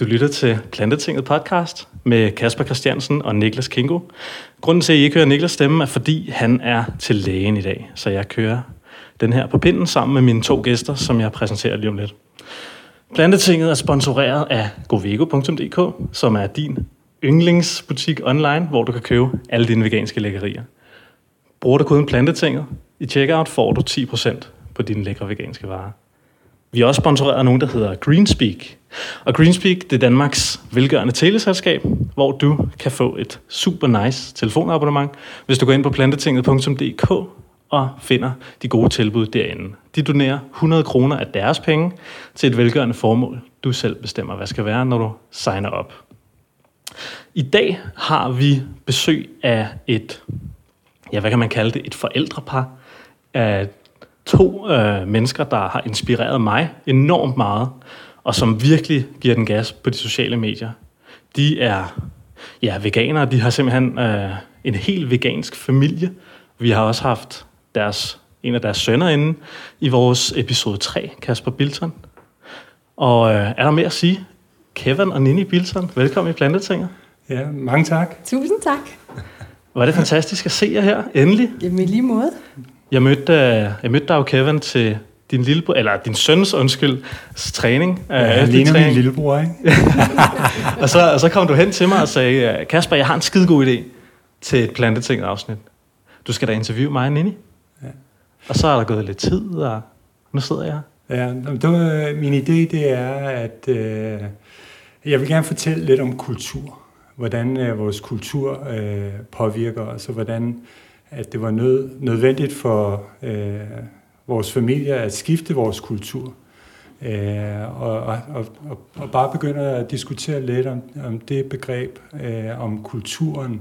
Du lytter til Plantetinget podcast med Kasper Christiansen og Niklas Kingo. Grunden til, at I ikke hører Niklas stemme, er fordi han er til lægen i dag. Så jeg kører den her på pinden sammen med mine to gæster, som jeg præsenterer lige om lidt. Plantetinget er sponsoreret af govego.dk, som er din yndlingsbutik online, hvor du kan købe alle dine veganske lækkerier. Bruger du koden Plantetinget i checkout, får du 10% på dine lækre veganske varer. Vi er også sponsoreret af nogen, der hedder Greenspeak. Og Greenspeak, det er Danmarks velgørende teleselskab, hvor du kan få et super nice telefonabonnement, hvis du går ind på plantetinget.dk og finder de gode tilbud derinde. De donerer 100 kroner af deres penge til et velgørende formål. Du selv bestemmer, hvad skal være, når du signer op. I dag har vi besøg af et, ja, hvad kan man kalde det, et forældrepar af to øh, mennesker, der har inspireret mig enormt meget, og som virkelig giver den gas på de sociale medier. De er ja, veganere, de har simpelthen øh, en helt vegansk familie. Vi har også haft deres, en af deres sønner inde i vores episode 3, Kasper Bilton. Og øh, er der mere at sige? Kevin og Nini Bilton, velkommen i Plantetinget. Ja, mange tak. Tusind tak. Var det fantastisk at se jer her, endelig. Jamen i lige måde. Jeg mødte, øh, jeg mødte dig jo, Kevin, til din lille, eller din søns, undskyld, træning. Ja, jeg ligner min lillebror, ikke? og, så, og så kom du hen til mig og sagde, Kasper, jeg har en skide god idé til et planteting afsnit. Du skal da interviewe mig og Nini. Ja. Og så er der gået lidt tid, og nu sidder jeg Ja, det var, min idé det er, at øh, jeg vil gerne fortælle lidt om kultur. Hvordan øh, vores kultur øh, påvirker os, og hvordan at det var nød, nødvendigt for øh, vores familie at skifte vores kultur. Øh, og, og, og, og bare begynde at diskutere lidt om, om det begreb, øh, om kulturen,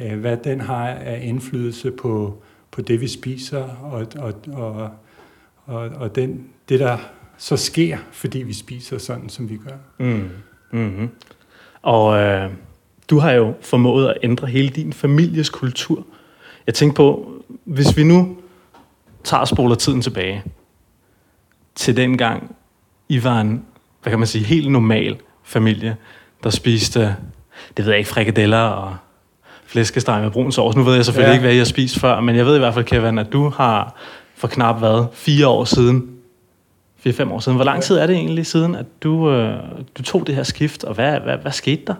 øh, hvad den har af indflydelse på, på det, vi spiser, og, og, og, og, og den, det, der så sker, fordi vi spiser sådan, som vi gør. Mm. Mm-hmm. Og øh, du har jo formået at ændre hele din families kultur. Jeg tænkte på, hvis vi nu tager og spoler tiden tilbage til den gang, I var en, hvad kan man sige, helt normal familie, der spiste, det ved jeg ikke, frikadeller og flæskesteg med brun sovs. Nu ved jeg selvfølgelig ja. ikke, hvad I har spist før, men jeg ved i hvert fald, Kevin, at du har for knap hvad, fire år siden, fire-fem år siden. Hvor lang tid er det egentlig siden, at du, øh, du tog det her skift, og hvad, hvad, hvad skete der?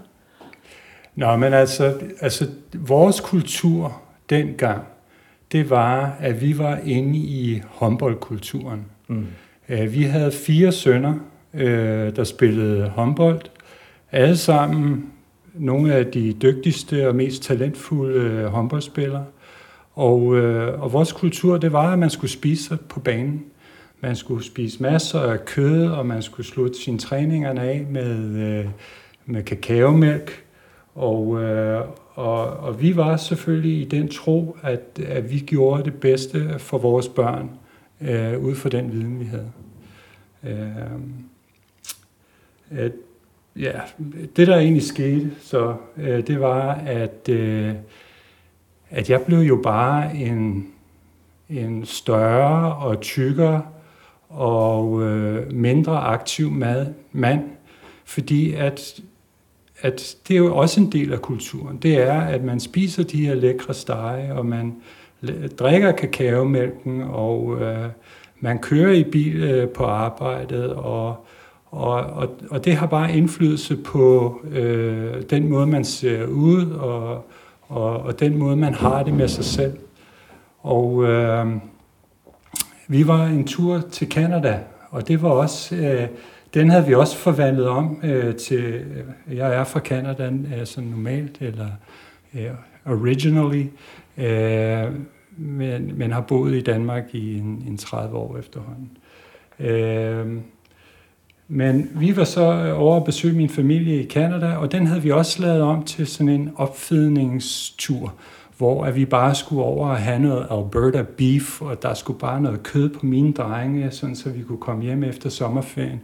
Nå, men altså, altså vores kultur dengang, det var, at vi var inde i håndboldkulturen. Mm. Uh, vi havde fire sønner, uh, der spillede håndbold. Alle sammen nogle af de dygtigste og mest talentfulde håndboldspillere. Og, uh, og vores kultur, det var, at man skulle spise på banen. Man skulle spise masser af kød, og man skulle slutte sine træningerne af med, med kakaomælk. Og, og, og vi var selvfølgelig i den tro, at, at vi gjorde det bedste for vores børn, øh, ud fra den viden, vi havde. Øh, at, ja, det der egentlig skete, så øh, det var, at, øh, at jeg blev jo bare en, en større og tykkere og øh, mindre aktiv mad, mand, fordi at at det er jo også en del af kulturen. Det er, at man spiser de her lækre stege, og man drikker kakaomælken, og øh, man kører i bil øh, på arbejdet, og, og, og, og det har bare indflydelse på øh, den måde, man ser ud, og, og, og den måde, man har det med sig selv. Og øh, vi var en tur til Canada, og det var også... Øh, den havde vi også forvandlet om øh, til, øh, jeg er fra Canada, altså normalt, eller øh, originally, øh, men, men har boet i Danmark i en, en 30 år efterhånden. Øh, men vi var så øh, over at besøge min familie i Canada, og den havde vi også lavet om til sådan en opfedningstur, hvor at vi bare skulle over og have noget Alberta beef, og der skulle bare noget kød på mine drenge, sådan så vi kunne komme hjem efter sommerferien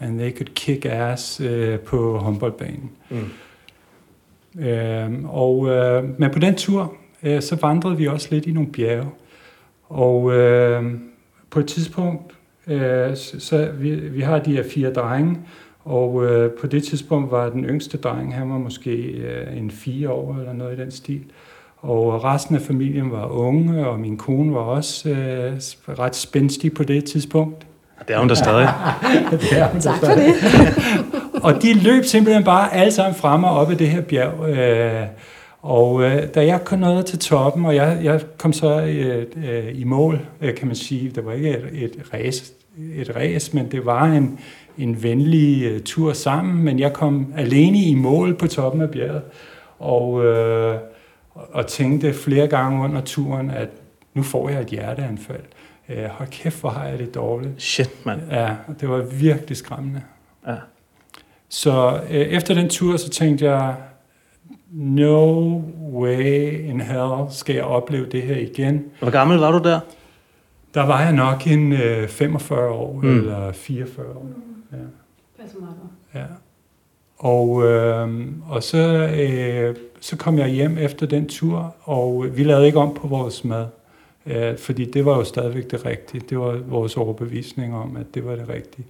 and they could kick ass øh, på håndboldbanen. Mm. Øh, og, øh, men på den tur, øh, så vandrede vi også lidt i nogle bjerge. Og øh, på et tidspunkt, øh, så vi, vi har de her fire drenge, Og øh, på det tidspunkt var den yngste dreng, han var måske øh, en fire år eller noget i den stil. Og resten af familien var unge, og min kone var også øh, ret spændstig på det tidspunkt. Det er hun der stadig. det er hun Tak for det. og de løb simpelthen bare alle sammen frem og op ad det her bjerg. Øh, og øh, da jeg kom ned til toppen, og jeg, jeg kom så øh, øh, i mål, øh, kan man sige, det var ikke et, et race, et race, men det var en, en venlig øh, tur sammen, men jeg kom alene i mål på toppen af bjerget, og, øh, og tænkte flere gange under turen, at nu får jeg et hjerteanfald. Øh, hold kæft, hvor har jeg det dårligt. Shit, mand. Ja, det var virkelig skræmmende. Ja. Så øh, efter den tur, så tænkte jeg, no way in hell skal jeg opleve det her igen. Hvor gammel var du der? Der var jeg nok en øh, 45 år, Mm. eller 44 år. Ja. Passer meget. Ja. Og, øh, og så, øh, så kom jeg hjem efter den tur, og vi lavede ikke om på vores mad. Øh, fordi det var jo stadigvæk det rigtige. Det var vores overbevisning om, at det var det rigtige.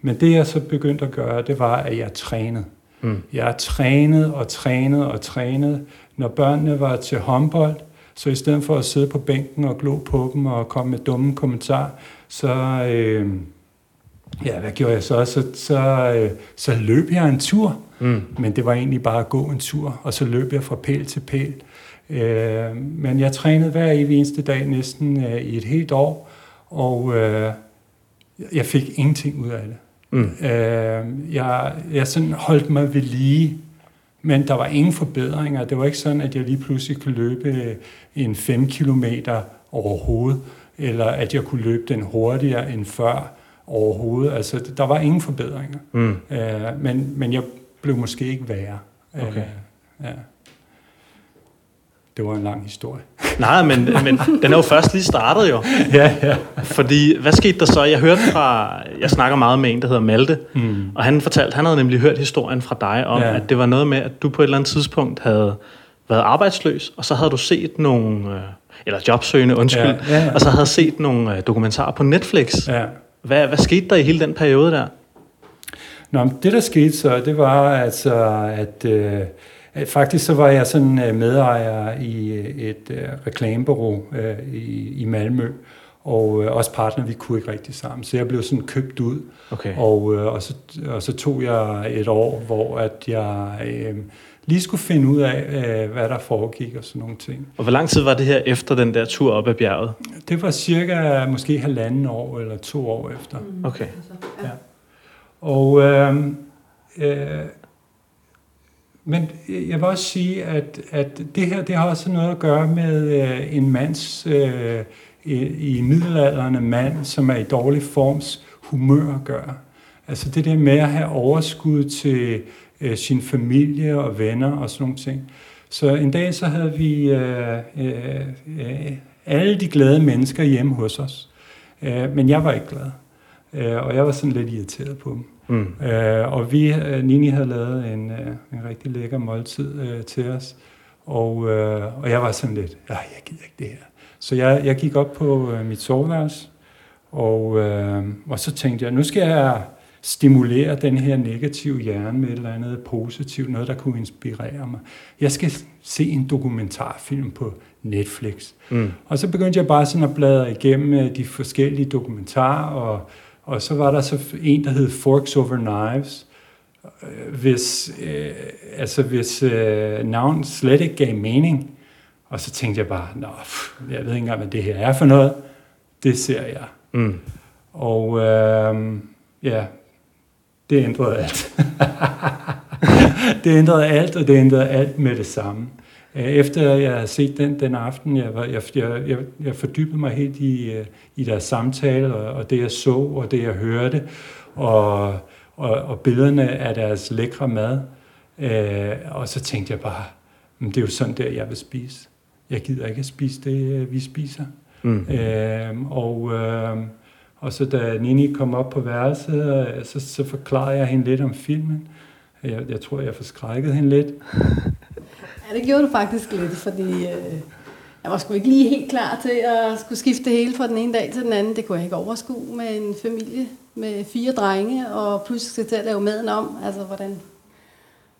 Men det jeg så begyndte at gøre, det var, at jeg trænede. Mm. Jeg trænede og trænede og trænede. Når børnene var til håndbold, så i stedet for at sidde på bænken og glo på dem og komme med dumme kommentarer, så, øh, ja, hvad gjorde jeg så? Så, så, øh, så løb jeg en tur, Mm. men det var egentlig bare at gå en tur, og så løb jeg fra pæl til pæl. Øh, men jeg trænede hver evig eneste dag næsten øh, i et helt år, og øh, jeg fik ingenting ud af det. Mm. Øh, jeg, jeg sådan holdt mig ved lige, men der var ingen forbedringer. Det var ikke sådan, at jeg lige pludselig kunne løbe øh, en 5 kilometer overhovedet, eller at jeg kunne løbe den hurtigere end før overhovedet. Altså, der var ingen forbedringer. Mm. Øh, men, men jeg blev måske ikke værre. Okay. Øh, ja. Det var en lang historie. Nej, men, men den er jo først lige startet jo. ja, ja. Fordi, hvad skete der så? Jeg hørte fra, jeg snakker meget med en, der hedder Malte, Mm. og han fortalte, han havde nemlig hørt historien fra dig om, Ja. at det var noget med, at du på et eller andet tidspunkt havde været arbejdsløs, og så havde du set nogle, øh, eller jobsøgende, undskyld, Ja, ja, ja. og så havde set nogle øh, dokumentarer på Netflix. Ja. Hvad, hvad skete der i hele den periode der? Nå, men det der skete så, det var altså, at, øh, at faktisk så var jeg sådan øh, medejer i øh, et øh, reklamebureau øh, i, i Malmø, og øh, også partner, vi kunne ikke rigtig sammen. Så jeg blev sådan købt ud, Okay. og, øh, og, så, og så tog jeg et år, hvor at jeg øh, lige skulle finde ud af, øh, hvad der foregik og sådan nogle ting. Og hvor lang tid var det her efter den der tur op ad bjerget? Det var cirka måske halvanden år eller to år efter. Okay. Ja. Og øh, øh, men øh, jeg vil også sige, at, at det her det har også noget at gøre med øh, en mands, øh, i, i middelalderne mand, som er i dårlig forms humør at gøre. Altså det der med at have overskud til øh, sin familie og venner og sådan nogle ting. Så en dag så havde vi øh, øh, øh alle de glade mennesker hjemme hos os. Øh, men jeg var ikke glad. Øh, og jeg var sådan lidt irriteret på dem. Mm. Øh, og vi, øh, Nini havde lavet en, øh, en rigtig lækker måltid øh, til os. Og, øh, og jeg var sådan lidt, "Ej, jeg gider ikke det her. Så jeg, jeg gik op på øh, mit soveværelse, og, øh, og så tænkte jeg, nu skal jeg stimulere den her negative hjerne med et eller andet positivt, noget der kunne inspirere mig. Jeg skal se en dokumentarfilm på Netflix. Mm. Og så begyndte jeg bare sådan at bladre igennem øh, de forskellige dokumentarer, og, og så var der så en, der hed Forks Over Knives, hvis, øh, altså hvis øh, navn slet ikke gav mening. Og så tænkte jeg bare, Nå, pff, jeg ved ikke engang, hvad det her er for noget. Det ser jeg. Mm. Og øh, ja, det ændrede alt. det ændrede alt, og det ændrede alt med det samme. Øh, Efter jeg havde set den den aften, jeg, var, jeg, jeg, jeg, fordybede mig helt i, øh, i deres samtale, og, og det jeg så, og det jeg hørte, og, og, og billederne af deres lækre mad. Øh, og så tænkte jeg bare, "Men det er jo sådan der, jeg vil spise. Jeg gider ikke at spise det, øh, vi spiser. Mm. Øhm, og, øhm, og så da Nini kom op på værelset, øh, så, så forklarede jeg hende lidt om filmen. Jeg, jeg tror, jeg forskrækkede hende lidt. Ja, det gjorde du faktisk lidt, fordi øh, Jeg var sgu ikke lige helt klar til at skulle skifte det hele fra den ene dag til den anden. Det kunne jeg ikke overskue med en familie med fire drenge, og pludselig skal til at lave maden om. Altså, hvordan,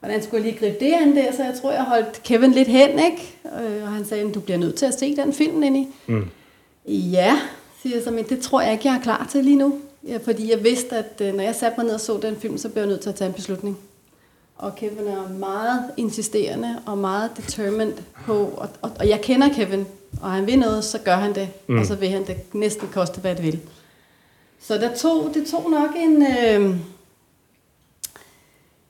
hvordan skulle jeg lige gribe det an der? Så jeg tror, jeg holdt Kevin lidt hen, ikke? Øh, og han sagde, du bliver nødt til at se den film, i. Mm. Ja, siger jeg så, men det tror jeg ikke, jeg er klar til lige nu. Ja, fordi jeg vidste, at øh, når jeg satte mig ned og så den film, så blev jeg nødt til at tage en beslutning. Og Kevin er meget insisterende og meget determined på, og, og, og jeg kender Kevin, og han vil noget, så gør han det, mm. og så vil han det næsten koste, hvad det vil. Så der tog, det tog nok en, øh,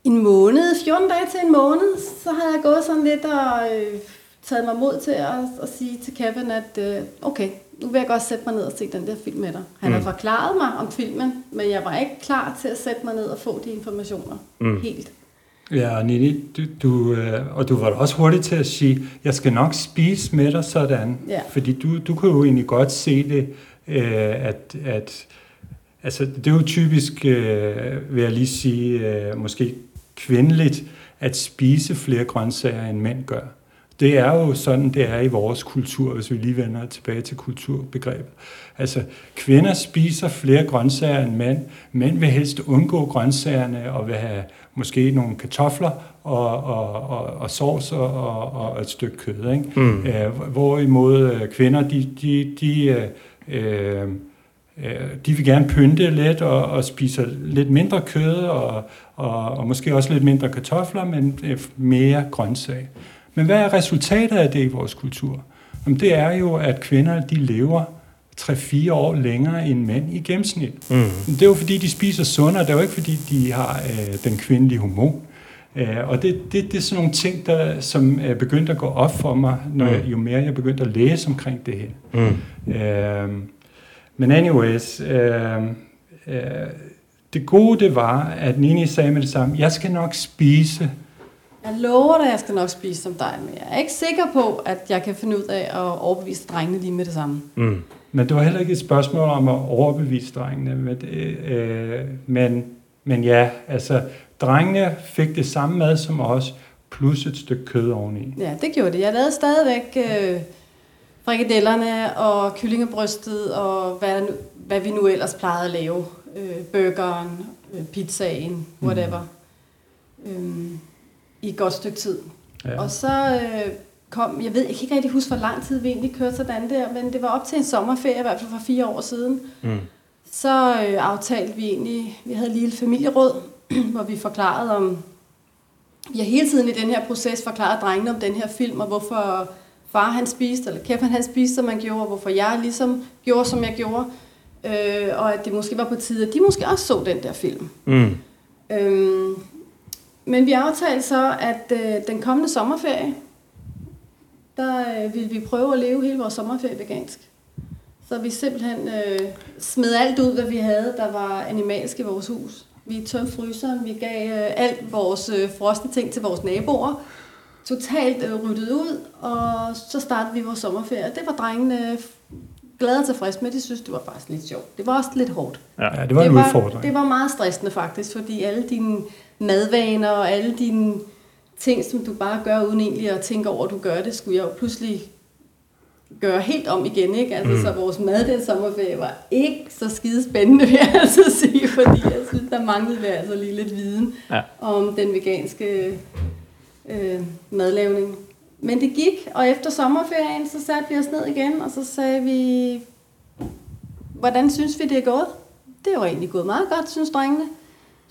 en måned, 14 dage til en måned, så havde jeg gået sådan lidt og øh, taget mig mod til at, at sige til Kevin, at øh, okay, nu vil jeg godt sætte mig ned og se den der film med dig. Han mm. har forklaret mig om filmen, men jeg var ikke klar til at sætte mig ned og få de informationer mm. helt. Ja, og Nini, du, du, øh, og du var også hurtig til at sige, jeg skal nok spise med dig sådan. Ja. Fordi du, du kan jo egentlig godt se det, øh, at, at altså, det er jo typisk, øh, vil jeg lige sige, øh, måske kvindeligt, at spise flere grøntsager, end mænd gør. Det er jo sådan, det er i vores kultur, hvis vi lige vender tilbage til kulturbegrebet. Altså, kvinder spiser flere grøntsager end mænd. Mænd vil helst undgå grøntsagerne og vil have måske nogle kartofler og, og, og, og sovs og, og, og et stykke kød. Ikke? Mm. Æh, hvorimod øh, kvinder, de, de, de, øh, øh, de vil gerne pynte lidt og, og spiser lidt mindre kød og, og, og måske også lidt mindre kartofler, men mere grøntsag. Men hvad er resultatet af det i vores kultur? Jamen, det er jo, at kvinder de lever 3-4 år længere end mænd i gennemsnit. Mm. Det er jo fordi, de spiser sundere, det er jo ikke fordi, de har øh, den kvindelige hormon. Øh, og det, det, det er sådan nogle ting, der, som er begyndt at gå op for mig, når mm. jeg, jo mere jeg begyndte at læse omkring det her. Mm. Øh, men anyways, øh, øh, det gode det var, at Nini sagde med det samme, jeg skal nok spise jeg lover dig, at jeg skal nok spise som dig, men jeg er ikke sikker på, at jeg kan finde ud af at overbevise drengene lige med det samme. Mm. Men det var heller ikke et spørgsmål om at overbevise drengene. Men, øh, men, men ja, altså, drengene fik det samme mad som os, plus et stykke kød oveni. Ja, det gjorde det. Jeg lavede stadigvæk øh, frikadellerne og kyllingebrystet og hvad, hvad vi nu ellers plejede at lave. Øh, burgeren, øh, pizzaen, whatever. Mm. Øhm, i et godt stykke tid. Ja. Og så øh, kom, jeg ved, jeg kan ikke rigtig huske, hvor lang tid vi egentlig kørte sådan der, men det var op til en sommerferie, i hvert fald for fire år siden. Mm. Så øh, aftalte vi egentlig, vi havde et lille familieråd, hvor vi forklarede om, vi har hele tiden i den her proces forklaret drengene om den her film, og hvorfor far han spiste, eller Kevin han spiste, som han gjorde, og hvorfor jeg ligesom gjorde, som jeg gjorde. Øh, og at det måske var på tide, at de måske også så den der film. Mm. Øhm, men vi aftalte så, at øh, den kommende sommerferie, der øh, ville vi prøve at leve hele vores sommerferie vegansk. Så vi simpelthen øh, smed alt ud, hvad vi havde, der var animalsk i vores hus. Vi tømte fryseren, vi gav øh, alt vores øh, frosne ting til vores naboer. Totalt øh, ryddet ud, og så startede vi vores sommerferie. Det var drengene glade og tilfredse med. De synes, det var faktisk lidt sjovt. Det var også lidt hårdt. Ja, det var en udfordring. Det var meget stressende faktisk, fordi alle dine madvaner og alle dine ting, som du bare gør uden egentlig at tænke over, at du gør det, skulle jeg jo pludselig gøre helt om igen. Ikke? Altså, mm. Så vores mad den sommerferie var ikke så skide spændende, vil jeg altså sige, fordi jeg synes, der manglede vi altså lige lidt viden ja. om den veganske øh, madlavning. Men det gik, og efter sommerferien, så satte vi os ned igen, og så sagde vi, hvordan synes vi, det er gået? Det var egentlig gået meget godt, synes drengene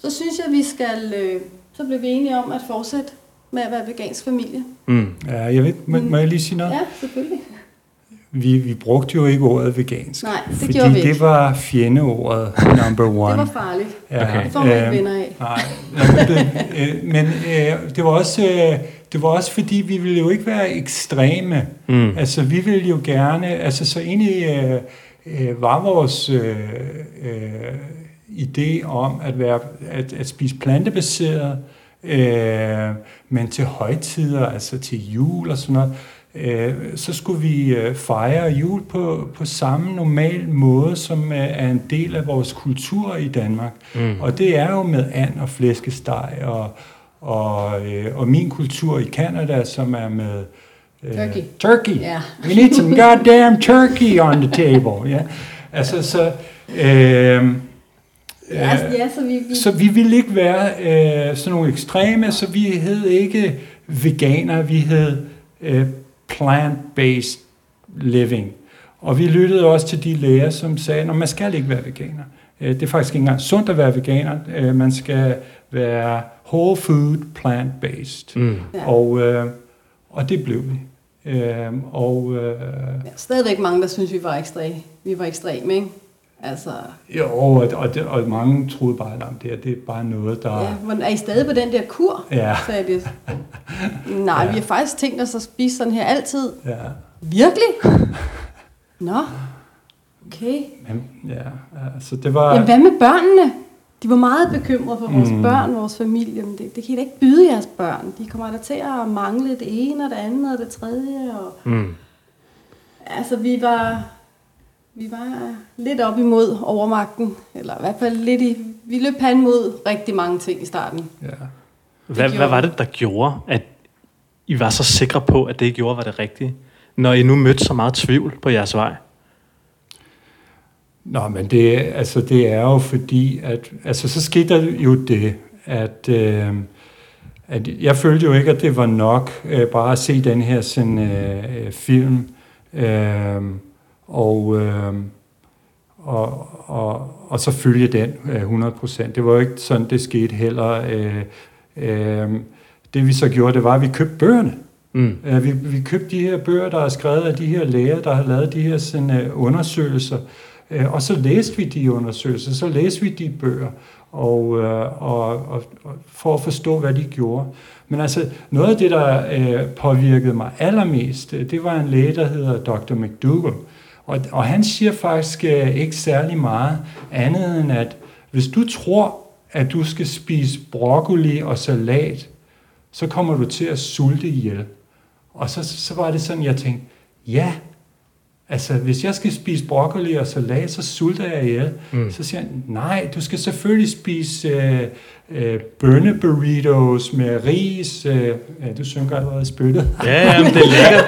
så synes jeg, vi skal, øh, så bliver vi enige om at fortsætte med at være vegansk familie. Mm. Ja, jeg ved, må, må jeg lige sige noget? Ja, selvfølgelig. Vi, vi brugte jo ikke ordet vegansk. Nej, det fordi gjorde vi ikke. det var fjendeordet number one. det var farligt. Ja, okay. Det får man ikke øh, venner af. Nej, det, øh, men øh, det var også... Øh, det var også fordi, vi ville jo ikke være ekstreme. Mm. Altså, vi ville jo gerne... Altså, så egentlig øh, øh, var vores øh, øh, idé om at, være, at, at spise plantebaseret, øh, men til højtider, altså til jul og sådan noget, øh, så skulle vi øh, fejre jul på, på samme normal måde, som er en del af vores kultur i Danmark. Mm. Og det er jo med and og flæskesteg, og, og, øh, og min kultur i Kanada, som er med øh, Turkey. turkey. Ja. We need some goddamn turkey on the table. Ja. Altså, så... Øh, Ja, ja, så vi, vi så vi ville ikke være øh, sådan nogle ekstreme, så vi hed ikke veganer, vi hed øh, plant-based living. Og vi lyttede også til de læger, som sagde, at man skal ikke være veganer. Øh, det er faktisk ikke engang sundt at være veganer. Øh, man skal være whole food, plant-based. Mm. Ja. Og, øh, og det blev vi. Øh, og øh, ja, stadigvæk mange, der synes, vi var ekstreme. Vi var ekstreme, ikke? Altså, jo, og, og, det- og mange troede bare, at det, her, det er bare noget, der... ja, hvordan- er I stadig på den der kur? Ja. Sagde de. Nej, Ja. vi har faktisk tænkt os at spise sådan her altid. ja. Virkelig? Nå, okay. Men, ja, ja, så det var... Jamen, hvad med børnene? De var meget bekymrede for vores mm. børn, vores familie. Men det, det kan I da ikke byde jeres børn. De kommer da til at mangle det ene, og det andet, og det tredje. Og... Mm. Altså, vi var, vi var lidt op imod overmagten. Eller i hvert fald lidt i... Vi løb panden mod rigtig mange ting i starten. Ja. Hvad, gjorde hvad var det, der gjorde, at I var så sikre på, at det, I gjorde, var det rigtige? Når I nu mødte så meget tvivl på jeres vej? Nå, men det, altså, det er jo fordi, at altså, så skete der jo det, at, øh, at jeg følte jo ikke, at det var nok øh, bare at se den her sådan, øh, øh, film, øh, og, øh, og, og, og så følge den øh, 100%. Det var jo ikke sådan, det skete heller. Øh, øh, det vi så gjorde, det var, at vi købte bøgerne. Mm. Uh, vi, vi købte de her bøger, der er skrevet af de her læger, der har lavet de her sådan, uh, undersøgelser. Uh, og så læste vi de undersøgelser, så læste vi de bøger, og, uh, og, og, og for at forstå, hvad de gjorde. Men altså, noget af det, der uh, påvirkede mig allermest, uh, det var en læge, der hedder Dr. McDougall. Og, og han siger faktisk øh, ikke særlig meget andet end, at hvis du tror, at du skal spise broccoli og salat, så kommer du til at sulte ihjel. Og så, så var det sådan, jeg tænkte, ja, altså hvis jeg skal spise broccoli og salat, så sulter jeg ihjel. Mm. Så siger han, nej, du skal selvfølgelig spise øh, øh, bønneburritos med ris. Øh, ja, du synker allerede i spyttet. Ja, ja, men det er lækkert.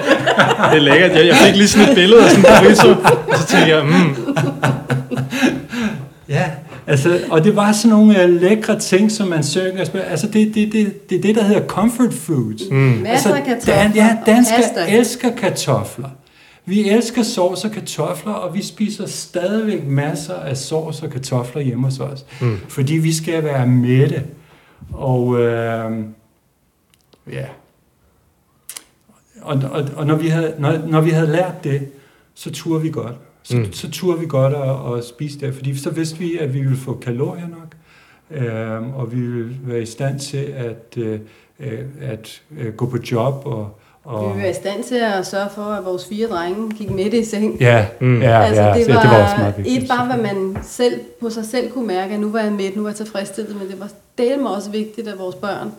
Det er lækkert. Jeg, jeg fik lige sådan et billede af sådan en burrito, og så tænkte jeg, mm, Ja, altså, og det var sådan nogle øh, lækre ting, som man synger. Altså, det, det, det, det er det, der hedder comfort foods. Mm. Masser af kartofler Dan, ja, danskere elsker kartofler. Vi elsker sovs og kartofler, og vi spiser stadigvæk masser af sovs og kartofler hjemme hos os. Mm. Fordi vi skal være mætte. Og øh, ja. Og, og, og når, vi havde, når, når vi havde lært det, så turde vi godt. Så, mm. Så turde vi godt at, at spise det, fordi så vidste vi, at vi ville få kalorier nok, øh, og vi ville være i stand til at, øh, øh, at øh, gå på job. Og, og, ville være i stand til at sørge for, at vores fire drenge gik med i seng. Ja, Mm. ja, altså, ja, det, var det var også meget vigtigt. et bare, hvad man selv på sig selv kunne mærke, at nu var jeg med, nu var jeg tilfredsstillet, men det var del mig også vigtigt, at vores børn,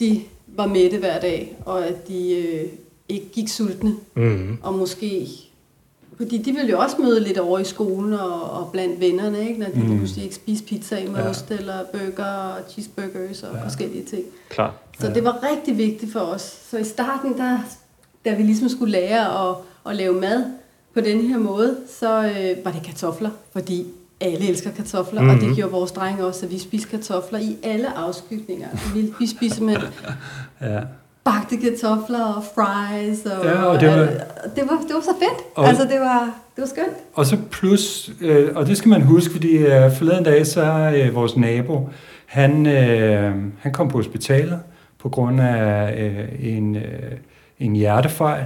de var mætte hver dag, og at de øh, ikke gik sultne, mm, og måske, fordi de ville jo også møde lidt over i skolen og, og blandt vennerne, ikke? når de Mm. mm. pludselig ikke spiste pizza med Ja. ost eller burger og cheeseburgers og Ja. forskellige ting. klart. Så Ja. det var rigtig vigtigt for os. Så i starten, der, da vi ligesom skulle lære at, at lave mad på den her måde, så øh, var det kartofler, fordi alle elsker kartofler, mm-hmm. og Mhm. det gjorde vores drenge også, at vi spiste kartofler i alle afskygninger. Vi, vi spiste med Ja. Bagte kartofler og fries, og, Ja, og det var- det, var, det var så fedt. Og- altså, det var, det var skønt. Og så plus, øh, og det skal man huske, fordi øh, forleden dag, så er øh, vores nabo, han, øh, han kom på hospitalet på grund af øh, en, øh, en hjertefejl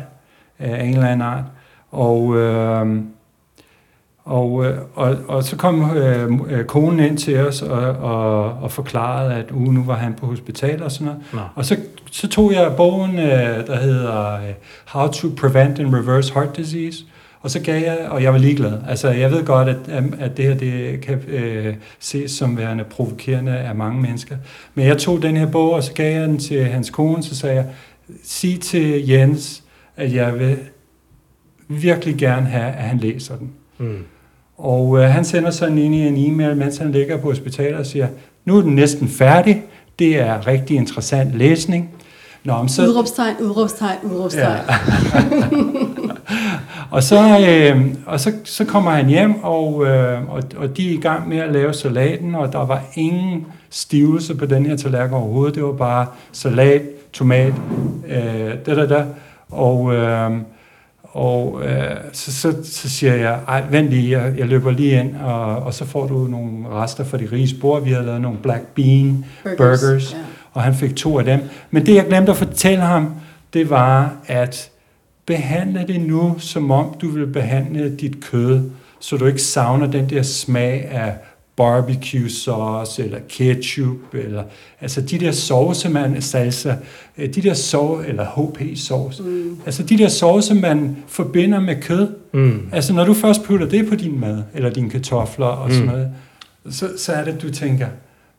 af en eller anden art. Og, øh, og, øh, og, og så kom øh, øh, konen ind til os og, og, og forklarede, at uh, nu var han på hospitalet og sådan noget. Nå. Og så, så tog jeg bogen, øh, der hedder øh, How to Prevent and Reverse Heart Disease, og så gav jeg, og jeg var ligeglad. Altså, jeg ved godt, at, at det her det kan øh, ses som værende provokerende af mange mennesker. Men jeg tog den her bog, og så gav jeg den til hans kone, så sagde jeg, sig til Jens, at jeg vil virkelig gerne have, at han læser den. Mm. Og øh, han sender sådan ind i en e-mail, mens han ligger på hospitalet og siger, nu er den næsten færdig. Det er rigtig interessant læsning. Nå, men så... Udråbstegn, udråbstegn, udråbstegn. Ja. og så, øh, og så, så kommer han hjem, og, øh, og, og de er i gang med at lave salaten, og der var ingen stivelse på den her tallerken overhovedet. Det var bare salat, tomat, øh, da, da, da. Og, øh, og øh, så, så, så siger jeg, ej, vent lige, jeg, jeg løber lige ind, og, og så får du nogle rester fra de rige spor. Vi har lavet nogle black bean burgers, burgers yeah. og han fik to af dem. Men det, jeg glemte at fortælle ham, det var, at behandle det nu, som om du vil behandle dit kød, så du ikke savner den der smag af barbecue sauce, eller ketchup, eller altså de der sauce, man, salsa, øh, de der sauce, eller HP sauce, mm. altså de der sauce, man forbinder med kød. Mm. Altså når du først putter det på din mad, eller dine kartofler og mm. sådan noget, så, så er det, du tænker,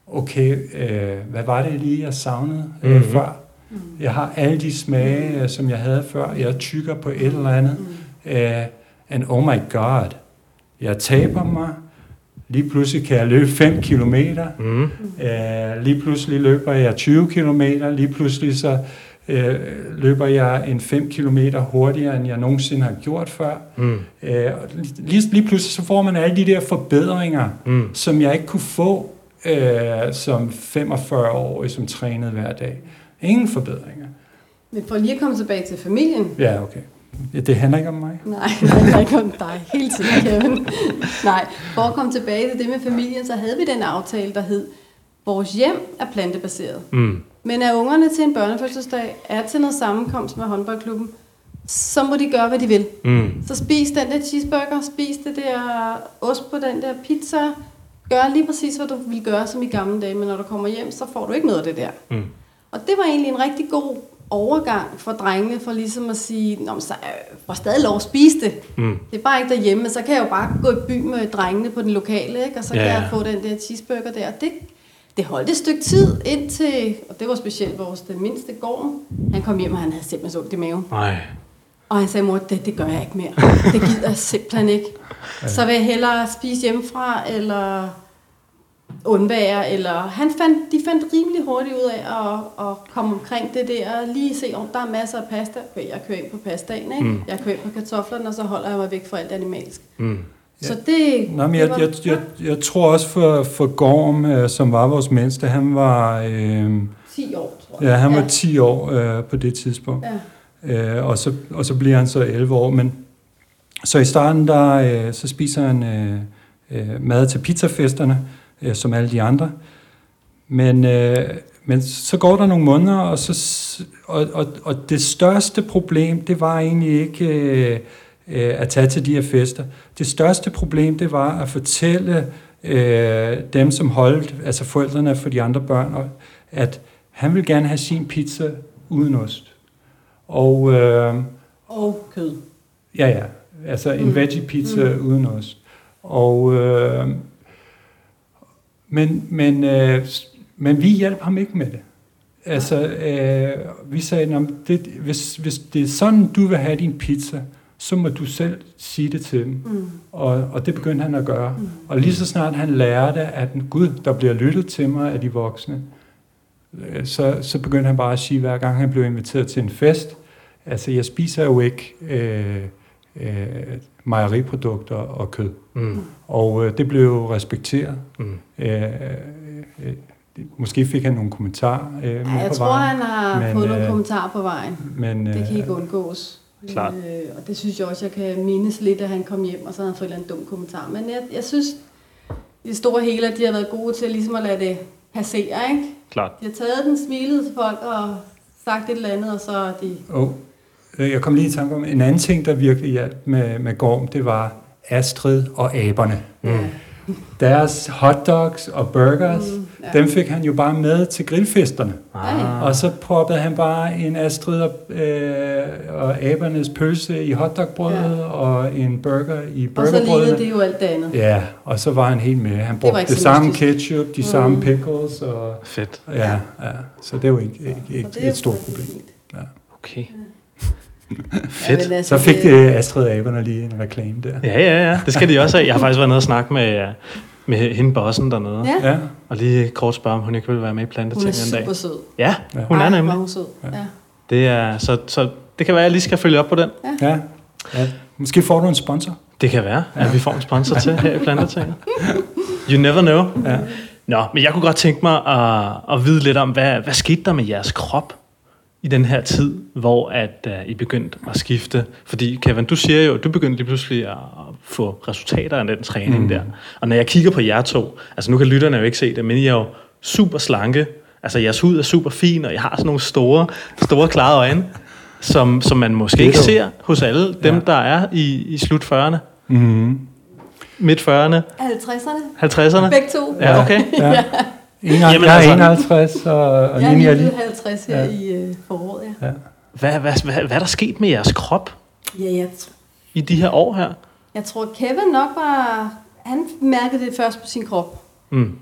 okay, øh, hvad var det lige, jeg savnede øh, mm. før? Mm. Jeg har alle de smage, mm. som jeg havde før. Jeg tykker på et eller andet. Mm. Uh, and oh my god, jeg taber mig Lige pludselig kan jeg løbe 5 km. Mm. Øh, lige pludselig løber jeg 20 km. Lige pludselig så øh, løber jeg en 5 km hurtigere, end jeg nogensinde har gjort før. Mm. Øh, lige, lige pludselig så får man alle de der forbedringer, mm. som jeg ikke kunne få øh, som 45-årig, som trænede hver dag. Ingen forbedringer. Men for lige at komme tilbage til familien. Ja, okay. Ja, det handler ikke om mig. Nej, det handler ikke om dig hele tiden, Kevin. Nej, for at komme tilbage til det med familien, så havde vi den aftale, der hed, vores hjem er plantebaseret. Mm. Men er ungerne til en børnefødselsdag, er til noget sammenkomst med håndboldklubben, så må de gøre, hvad de vil. Mm. Så spis den der cheeseburger, spis det der ost på den der pizza, gør lige præcis, hvad du vil gøre som i gamle dage, men når du kommer hjem, så får du ikke noget af det der. Mm. Og det var egentlig en rigtig god overgang for drengene, for ligesom at sige, Nå, så var stadig lov at spise det. Mm. Det er bare ikke derhjemme, så kan jeg jo bare gå i by med drengene på den lokale, ikke? og så ja, kan jeg få den der cheeseburger der. Det, det holdt et stykke tid indtil, og det var specielt vores den mindste gård, han kom hjem, og han havde simpelthen så ondt i maven. Nej. Og han sagde, mor, det, det gør jeg ikke mere. Det gider jeg simpelthen ikke. Så vil jeg hellere spise hjemmefra, eller undvære, eller han fandt, de fandt rimelig hurtigt ud af at, at komme omkring det der, lige se, om der er masser af pasta. Okay, jeg kører ind på pastaen, ikke? Mm. jeg kører ind på kartoflerne, og så holder jeg mig væk fra alt animalsk. Mm. Så det, Nå, men jeg, det var, jeg, jeg, jeg, tror også for, for Gorm, øh, som var vores mindste, han var... Øh, 10 år, tror jeg. Ja, han var 10 år øh, på det tidspunkt. Ja. Øh, og, så, og så bliver han så 11 år. Men, så i starten, der, øh, så spiser han øh, øh, mad til pizzafesterne, øh, som alle de andre. Men, øh, men så går der nogle måneder, og, så, og, og, og det største problem, det var egentlig ikke øh, øh, at tage til de her fester. Det største problem, det var at fortælle øh, dem, som holdt, altså forældrene for de andre børn, at han vil gerne have sin pizza uden ost. Og, øh, og kød. Ja, ja. Altså en mm. veggie pizza mm. uden ost. Og, øh, men, men, øh, men vi hjalp ham ikke med det. Altså, øh, vi sagde, det, hvis, hvis det er sådan, du vil have din pizza, så må du selv sige det til dem. Mm. Og, og det begyndte han at gøre. Mm. Og lige så snart han lærte, at Gud, der bliver lyttet til mig af de voksne, øh, så, så begyndte han bare at sige, hver gang han blev inviteret til en fest, altså jeg spiser jo ikke øh, øh, mejeriprodukter og kød. Mm. Og øh, det blev jo respekteret. Mm. Øh, øh, måske fik han nogle kommentarer øh, ja, jeg på tror, vejen. han har men, fået nogle øh, kommentarer på vejen. Men, det kan ikke øh, undgås. Klart. Øh, og det synes jeg også, jeg kan mindes lidt, at han kom hjem, og så havde han fået en eller anden dum kommentar. Men jeg, jeg synes, i det store hele, at de har været gode til ligesom at lade det passere, ikke? Klart. De har taget den, smilet til folk og sagt et eller andet, og så er de... Oh. Jeg kom lige i tanke om, en anden ting, der virkelig hjalp med, med Gorm, det var Astrid og aberne. Mm. Deres hotdogs og burgers, mm, ja. dem fik han jo bare med til grillfesterne. Ah. Og så proppede han bare en Astrid og, øh, og abernes pølse i hotdogbrødet ja. og en burger i burgerbrødet. Og så lignede det jo alt det andet. Ja, og så var han helt med. Han brugte det, det samme ketchup, de mm. samme pickles. Og, Fedt. Ja, ja, så det var ikke, ikke, ikke et stort problem. Ja. Okay. Ja. Fedt. Ja, altså, så fik det Astrid Aberne lige en reklame der. Ja, ja, ja. Det skal de også have. Jeg har faktisk været nede og snakke med, med hende bossen dernede. Ja. Ja. Og lige kort spørge, om hun ikke vil være med i Hun planteting er en dag. super sød. Ja, Ja. hun er Ej, nemlig. er hun sød. Ja. Det er, så, så det kan være, at jeg lige skal følge op på den. ja. ja. Måske får du en sponsor. Det kan være, at vi får en sponsor til her i Plantetinget. You never know. Ja. Nå, men jeg kunne godt tænke mig at, at vide lidt om, hvad, hvad skete der med jeres krop i den her tid, hvor at, uh, I begyndte at skifte? Fordi Kevin, du siger jo, du begyndte lige pludselig at få resultater af den træning mm. der. Og når jeg kigger på jer to, altså nu kan lytterne jo ikke se det, men I er jo super slanke. Altså jeres hud er super fin, og I har sådan nogle store, store klare øjne, som, som man måske ikke ser hos alle dem, Ja. der er i, i slut 40'erne, Mm-hmm. midt 40'erne, 50'erne. 50'erne. Begge to. Ja, okay. Ja. En, Jamen, jeg er altså- 51, og, og Jeg er Nini er lige lige... blevet 50 her Ja. i øh, foråret, ja. Ja. Hvad, hvad, hvad, hvad er der sket med jeres krop Ja, jeg, tr- i de her år her? jeg tror, Kevin nok var... Han mærkede det først på sin krop. Mm.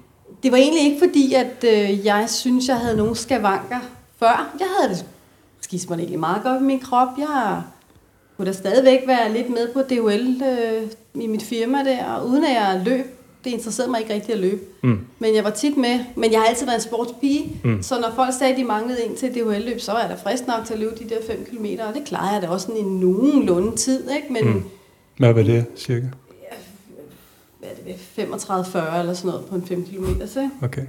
Det var egentlig ikke fordi, at øh, jeg synes, jeg havde nogle skavanker før. Jeg havde det skismerne egentlig meget godt i min krop. Jeg kunne da stadigvæk være lidt med på DOL øh, i mit firma der, og uden at jeg løb. Det interesserede mig ikke rigtigt at løbe. Mm. Men jeg var tit med. Men jeg har altid været en sportspige. Mm. Så når folk sagde, at de manglede en til DOL-løb, så var jeg da frisk nok til at løbe de der 5 km. Og det klarede jeg da også sådan i nogenlunde tid. Ikke? Men Mm. Hvad var det, cirka? hvad er det, 35-40 eller sådan noget på en 5 km. Så. Okay.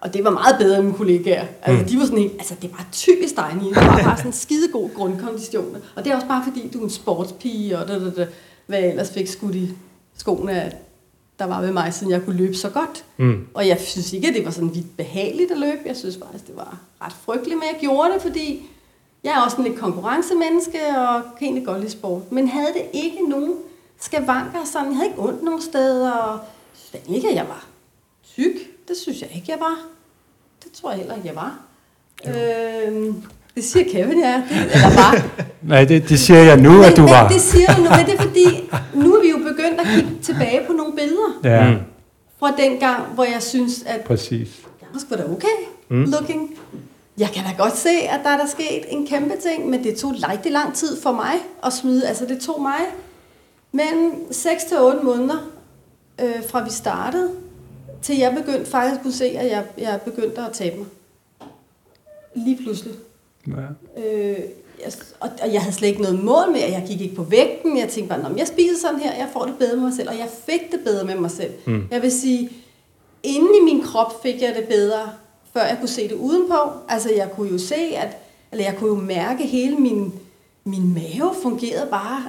Og det var meget bedre end mine kollegaer. Altså, Mm. de var sådan helt, altså, det var typisk dig, Nina. Du har bare sådan en skidegod grundkondition. Og det er også bare fordi, du er en sportspige, og da, da, da, hvad jeg ellers fik skudt i skoene, at der var ved mig, siden jeg kunne løbe så godt. Mm. Og jeg synes ikke, at det var sådan vidt behageligt at løbe. Jeg synes faktisk, det var ret frygteligt, men jeg gjorde det, fordi jeg er også en lidt konkurrencemenneske, og kan egentlig godt lide sport. Men havde det ikke nogen skavanker sådan, jeg havde ikke ondt nogen steder, og jeg synes ikke, at jeg var tyk. Det synes jeg ikke, jeg var. Det tror jeg heller ikke, jeg var. Øhm, det siger Kevin, ja. Det, eller var. Nej, det, det siger jeg nu, men, at du men, var. Det siger du nu, men det er fordi, nu begyndt at kigge tilbage på nogle billeder Ja, Mm. fra den gang, hvor jeg synes, at præcis. jeg var sgu da okay mm. looking. Jeg kan da godt se, at der er der sket en kæmpe ting, men det tog rigtig lang tid for mig at smide. Altså det tog mig mellem 6 til 8 måneder, øh, fra vi startede, til jeg begyndte faktisk at kunne se, at jeg, jeg begyndte at tabe mig. Lige pludselig. Ja. Øh, jeg, og, og jeg havde slet ikke noget mål med, at jeg gik ikke på vægten. Jeg tænkte bare, "Nå, men jeg spiser sådan her, jeg får det bedre med mig selv. Og jeg fik det bedre med mig selv. Mm. Jeg vil sige, inde i min krop fik jeg det bedre, før jeg kunne se det udenpå. Altså jeg kunne jo se, at, eller jeg kunne jo mærke, at hele min, min mave fungerede bare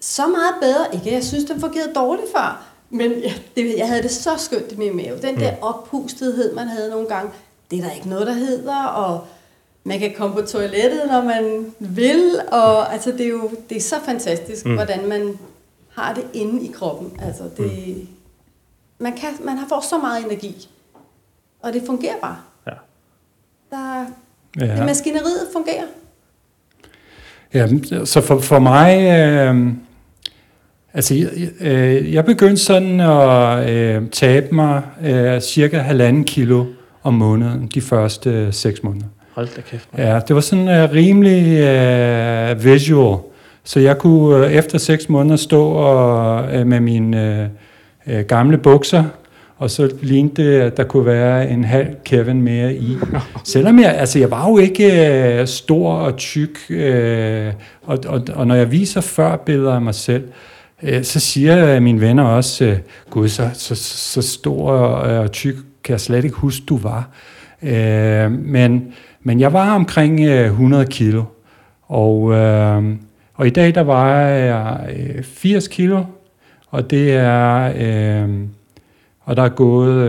så meget bedre. Ikke, jeg synes, den fungerede dårligt før. Men jeg, det, jeg havde det så skønt i min mave. Den der oppustethed, man havde nogle gange, det er der ikke noget, der hedder. Og man kan komme på toilettet, når man vil. Og altså, det er jo det er så fantastisk, Mm. hvordan man har det inde i kroppen. Altså, det, mm. man, kan, man har får så meget energi. Og det fungerer bare. Ja. Der, Ja. ja. Maskineriet fungerer. Ja, så for, for mig, øh, altså jeg, øh, jeg begyndte sådan at øh, tabe mig øh, cirka halvanden kilo om måneden de første øh, seks måneder. Hold da kæft. mand. Ja, det var sådan øh, rimelig øh, visual, så jeg kunne øh, efter seks måneder stå og, øh, med mine øh, øh, gamle bukser, og så lignede det, at der kunne være en halv Kevin mere i. Selvom jeg, altså jeg var jo ikke øh, stor og tyk, øh, og, og, og når jeg viser før billeder af mig selv, øh, så siger mine venner også, øh, gud, så, så, så stor og, og tyk kan jeg slet ikke huske, du var. Øh, men, men jeg var omkring øh, 100 kilo, og, øh, og i dag der vejer jeg øh, 80 kilo, og det er... Øh, og der er gået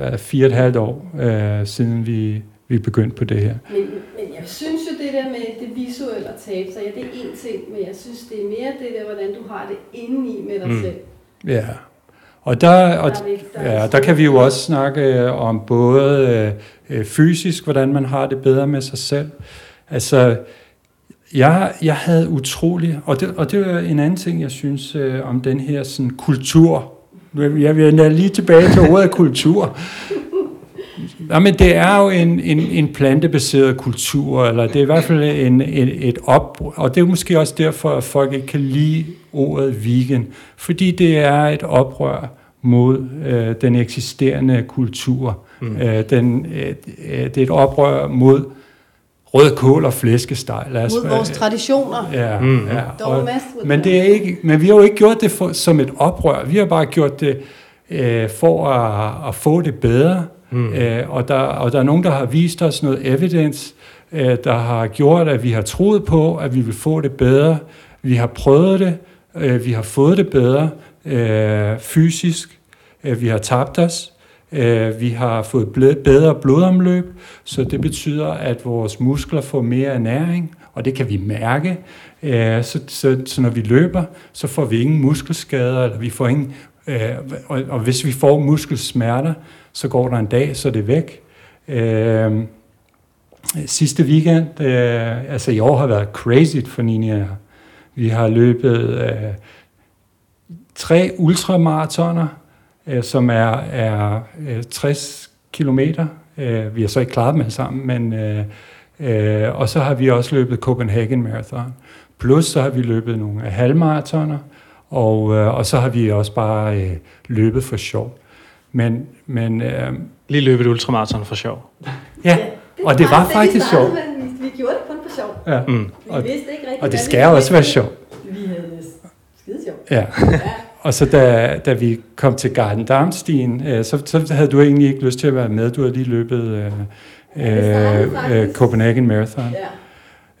øh, fire og et halvt år, øh, siden vi, vi begyndte på det her. Men, men jeg synes jo, det der med det visuelle at tabe sig, ja, det er én ting, men jeg synes, det er mere det der, hvordan du har det indeni med dig Mm. selv. Ja. Og der, og, Der er der er ja, der kan vi jo også snakke øh, om både øh, fysisk, hvordan man har det bedre med sig selv. Altså, jeg, jeg havde utrolig, og det, og det er en anden ting, jeg synes øh, om den her sådan, kultur. Jeg vender lige tilbage til ordet kultur. Jamen, det er jo en, en, en plantebaseret kultur, eller det er i hvert fald en, en, et op, og det er måske også derfor, at folk ikke kan lide ordet vegan, fordi det er et oprør mod øh, den eksisterende kultur. Mm. Øh, den, øh, det er et oprør mod rød kål og flæskesteg. Lad os, mod vores traditioner. Ja, mm. ja. Og, men, det er ikke, men vi har jo ikke gjort det for, som et oprør. Vi har bare gjort det øh, for at, at få det bedre. Mm. Øh, og, der, og der er nogen, der har vist os noget evidence, øh, der har gjort, at vi har troet på, at vi vil få det bedre. Vi har prøvet det. Øh, vi har fået det bedre øh, fysisk. Øh, vi har tabt os. Øh, vi har fået bedre blodomløb, så det betyder, at vores muskler får mere ernæring, og det kan vi mærke. Øh, så, så, så når vi løber, så får vi ingen muskelskader, eller vi får ingen, og, og hvis vi får muskelsmerter, så går der en dag, så er det væk. Sidste weekend, altså i år har været crazy for Nina. Vi har løbet tre ultramaratoner, øh, som er, er øh, 60 kilometer. Øh, vi har så ikke klaret dem alle sammen, men, øh, øh, og så har vi også løbet Copenhagen Marathon. Plus så har vi løbet nogle halvmaratoner, og, øh, og så har vi også bare øh, løbet for sjov. Men, men, øh, Lige løbet ultramaraton for sjov. Ja, og det var faktisk sjovt. Vi, gjorde det kun for sjov. Ja. Mm. Vi og, vidste ikke rigtigt, og det skal også være sjovt. Vi havde det skide sjovt. Ja. ja. Og så da, da vi kom til Garden Darmstien, øh, så, så havde du egentlig ikke lyst til at være med. Du havde lige løbet øh, ja, øh, Copenhagen Marathon.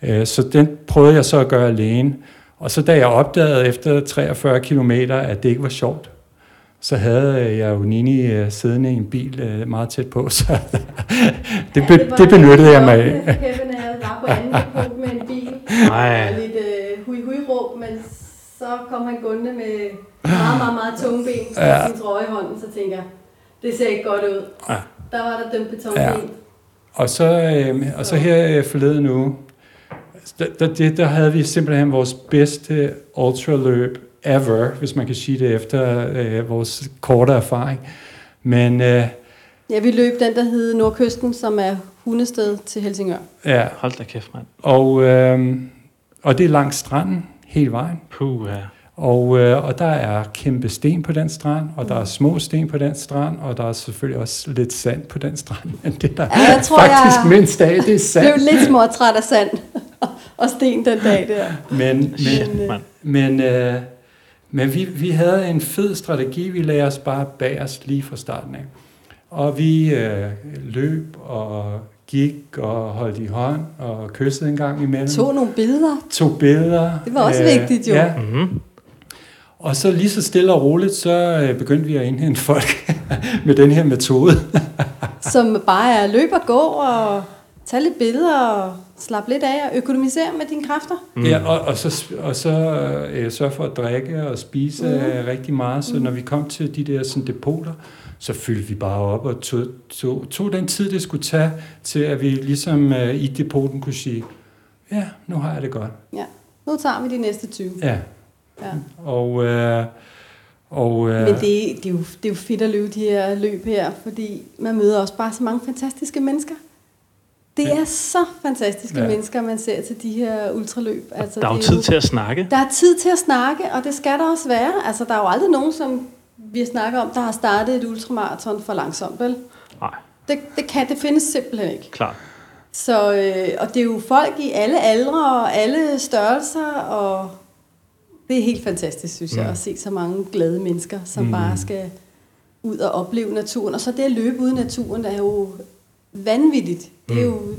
Ja. Øh, så den prøvede jeg så at gøre alene. Og så da jeg opdagede efter 43 km, at det ikke var sjovt, så havde jeg jo Nini øh, siddende i en bil øh, meget tæt på, så det, be, ja, det, det benyttede jeg mig af. Kevin var på anden med en bil, Nej. og lidt øh, hui-hui-råb, men så kom han gående med meget, meget, meget tunge ben og ja. sin trøje i hånden, så tænker jeg, det ser ikke godt ud. Ja. Der var der dømt betonben. Ja. Og så, øh, og så her øh, forleden uge, der, der, der havde vi simpelthen vores bedste ultraløb ever, hvis man kan sige det efter øh, vores korte erfaring. Men øh, Ja, vi løb den, der hed Nordkysten, som er hundested til Helsingør. Ja. Hold da kæft, mand. Og, øh, og det er langs stranden hele vejen. Puh, ja. Og, øh, og der er kæmpe sten på den strand, og der er små sten på den strand, og der er selvfølgelig også lidt sand på den strand. Men det der ja, jeg tror, faktisk jeg mindst af, det er sand. Jeg blev lidt småtræt af sand og sten den dag der. Men, men, men, men, øh, men vi, vi havde en fed strategi, vi lagde os bare bag os lige fra starten af. Og vi øh, løb og gik og holdt i hånd og kyssede en gang imellem. Tog nogle billeder. Tog billeder. Det var også øh, vigtigt jo. Ja. Mm-hmm. Og så lige så stille og roligt, så øh, begyndte vi at indhente folk med den her metode. Som bare er løb og gå og tage lidt billeder og slappe lidt af og økonomisere med dine kræfter. Mm. Ja, og, og så, og så øh, sørge for at drikke og spise mm. rigtig meget. Så mm. når vi kom til de der sådan, depoter, så fyldte vi bare op og tog, tog, tog den tid, det skulle tage, til at vi ligesom øh, i depoten kunne sige, ja, nu har jeg det godt. Ja, nu tager vi de næste 20. Ja. ja. Og, øh, og, øh, Men det, det, er jo, det er jo fedt at løbe de her løb her, fordi man møder også bare så mange fantastiske mennesker. Det ja. er så fantastiske ja. mennesker, man ser til de her ultraløb. Altså, der er jo tid jo, til at snakke. Der er tid til at snakke, og det skal der også være. Altså, der er jo aldrig nogen, som vi snakker om, der har startet et ultramaraton for langsomt, vel? Nej. Det, det, kan, det findes simpelthen ikke. Klart. Så, øh, og det er jo folk i alle aldre og alle størrelser, og det er helt fantastisk, synes mm. jeg, at se så mange glade mennesker, som mm. bare skal ud og opleve naturen. Og så det at løbe ud i naturen, der er jo vanvittigt. Det er mm. jo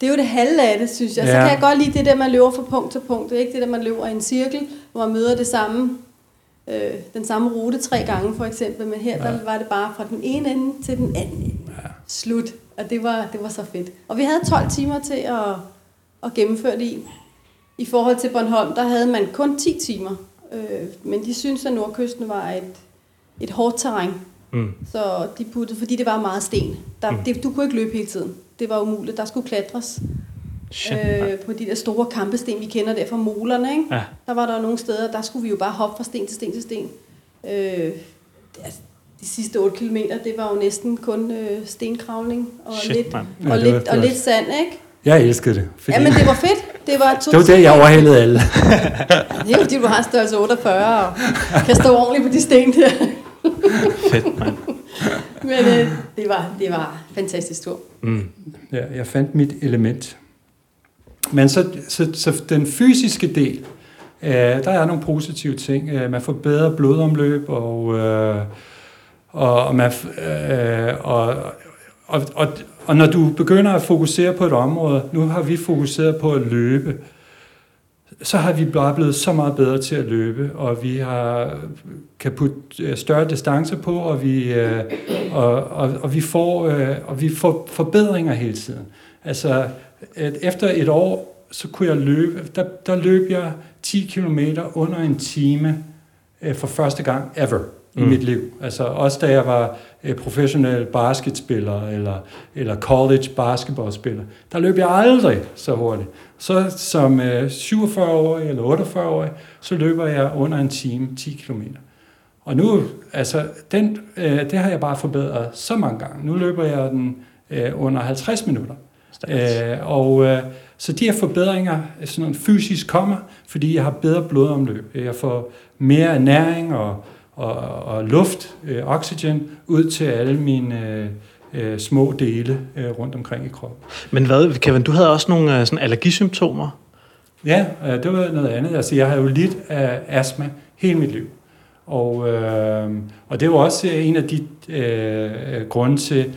det er jo det halve af det, synes jeg. Ja. Så kan jeg godt lide det der, man løber fra punkt til punkt. Det er ikke det der, man løber i en cirkel, hvor man møder det samme øh, den samme rute tre gange for eksempel, men her ja. der var det bare fra den ene ende til den anden ende. Ja. Slut. Og det var, det var så fedt. Og vi havde 12 timer til at, at gennemføre det i. I forhold til Bornholm, der havde man kun 10 timer. Øh, men de synes at Nordkysten var et, et hårdt terræn. Mm. Så de puttede, fordi det var meget sten. Der, mm. det, du kunne ikke løbe hele tiden. Det var umuligt. Der skulle klatres øh, på de der store kampesten, vi kender der fra molerne. Ikke? Ja. Der var der nogle steder, der skulle vi jo bare hoppe fra sten til sten til sten. Øh, altså, de sidste 8 km, det var jo næsten kun øh, stenkravling og, Shit, lidt, og, ja, lidt, var, og lidt sand, ikke? Jeg elskede det. Fordi... Ja, men det var fedt. Det var, to det var det, jeg overhældede alle. det er fordi, du har en størrelse 48 og kan stå ordentligt på de sten der. Fedt, mand. Men øh, det, var, det var fantastisk tur. Mm. Ja, jeg fandt mit element. Men så, så, så den fysiske del, øh, der er nogle positive ting. Øh, man får bedre blodomløb, og, øh, og, og, man, øh, og, og, og, og når du begynder at fokusere på et område, nu har vi fokuseret på at løbe, så har vi bare blevet så meget bedre til at løbe, og vi har kan putte øh, større distancer på, og vi, øh, og, og, og vi, får, øh, og vi får forbedringer hele tiden. Altså, at efter et år, så kunne jeg løbe, der, der løb jeg 10 km under en time øh, for første gang ever i Mm. mit liv. Altså også da jeg var øh, professionel basketspiller eller, eller college basketballspiller, der løb jeg aldrig så hurtigt. Så som øh, 47-årig eller 48-årig, så løber jeg under en time 10 km. Og nu, altså, den, øh, det har jeg bare forbedret så mange gange. Nu løber jeg den øh, under 50 minutter. Øh, og øh, så de her forbedringer sådan noget fysisk kommer, fordi jeg har bedre blodomløb. Jeg får mere ernæring og, og, og luft, øh, oxygen, ud til alle mine øh, øh, små dele øh, rundt omkring i kroppen. Men hvad, Kevin, du havde også nogle øh, sådan allergisymptomer. Ja, øh, det var noget andet. Altså, jeg har jo lidt af astma hele mit liv. Og, øh, og det var også en af de øh, grunde til,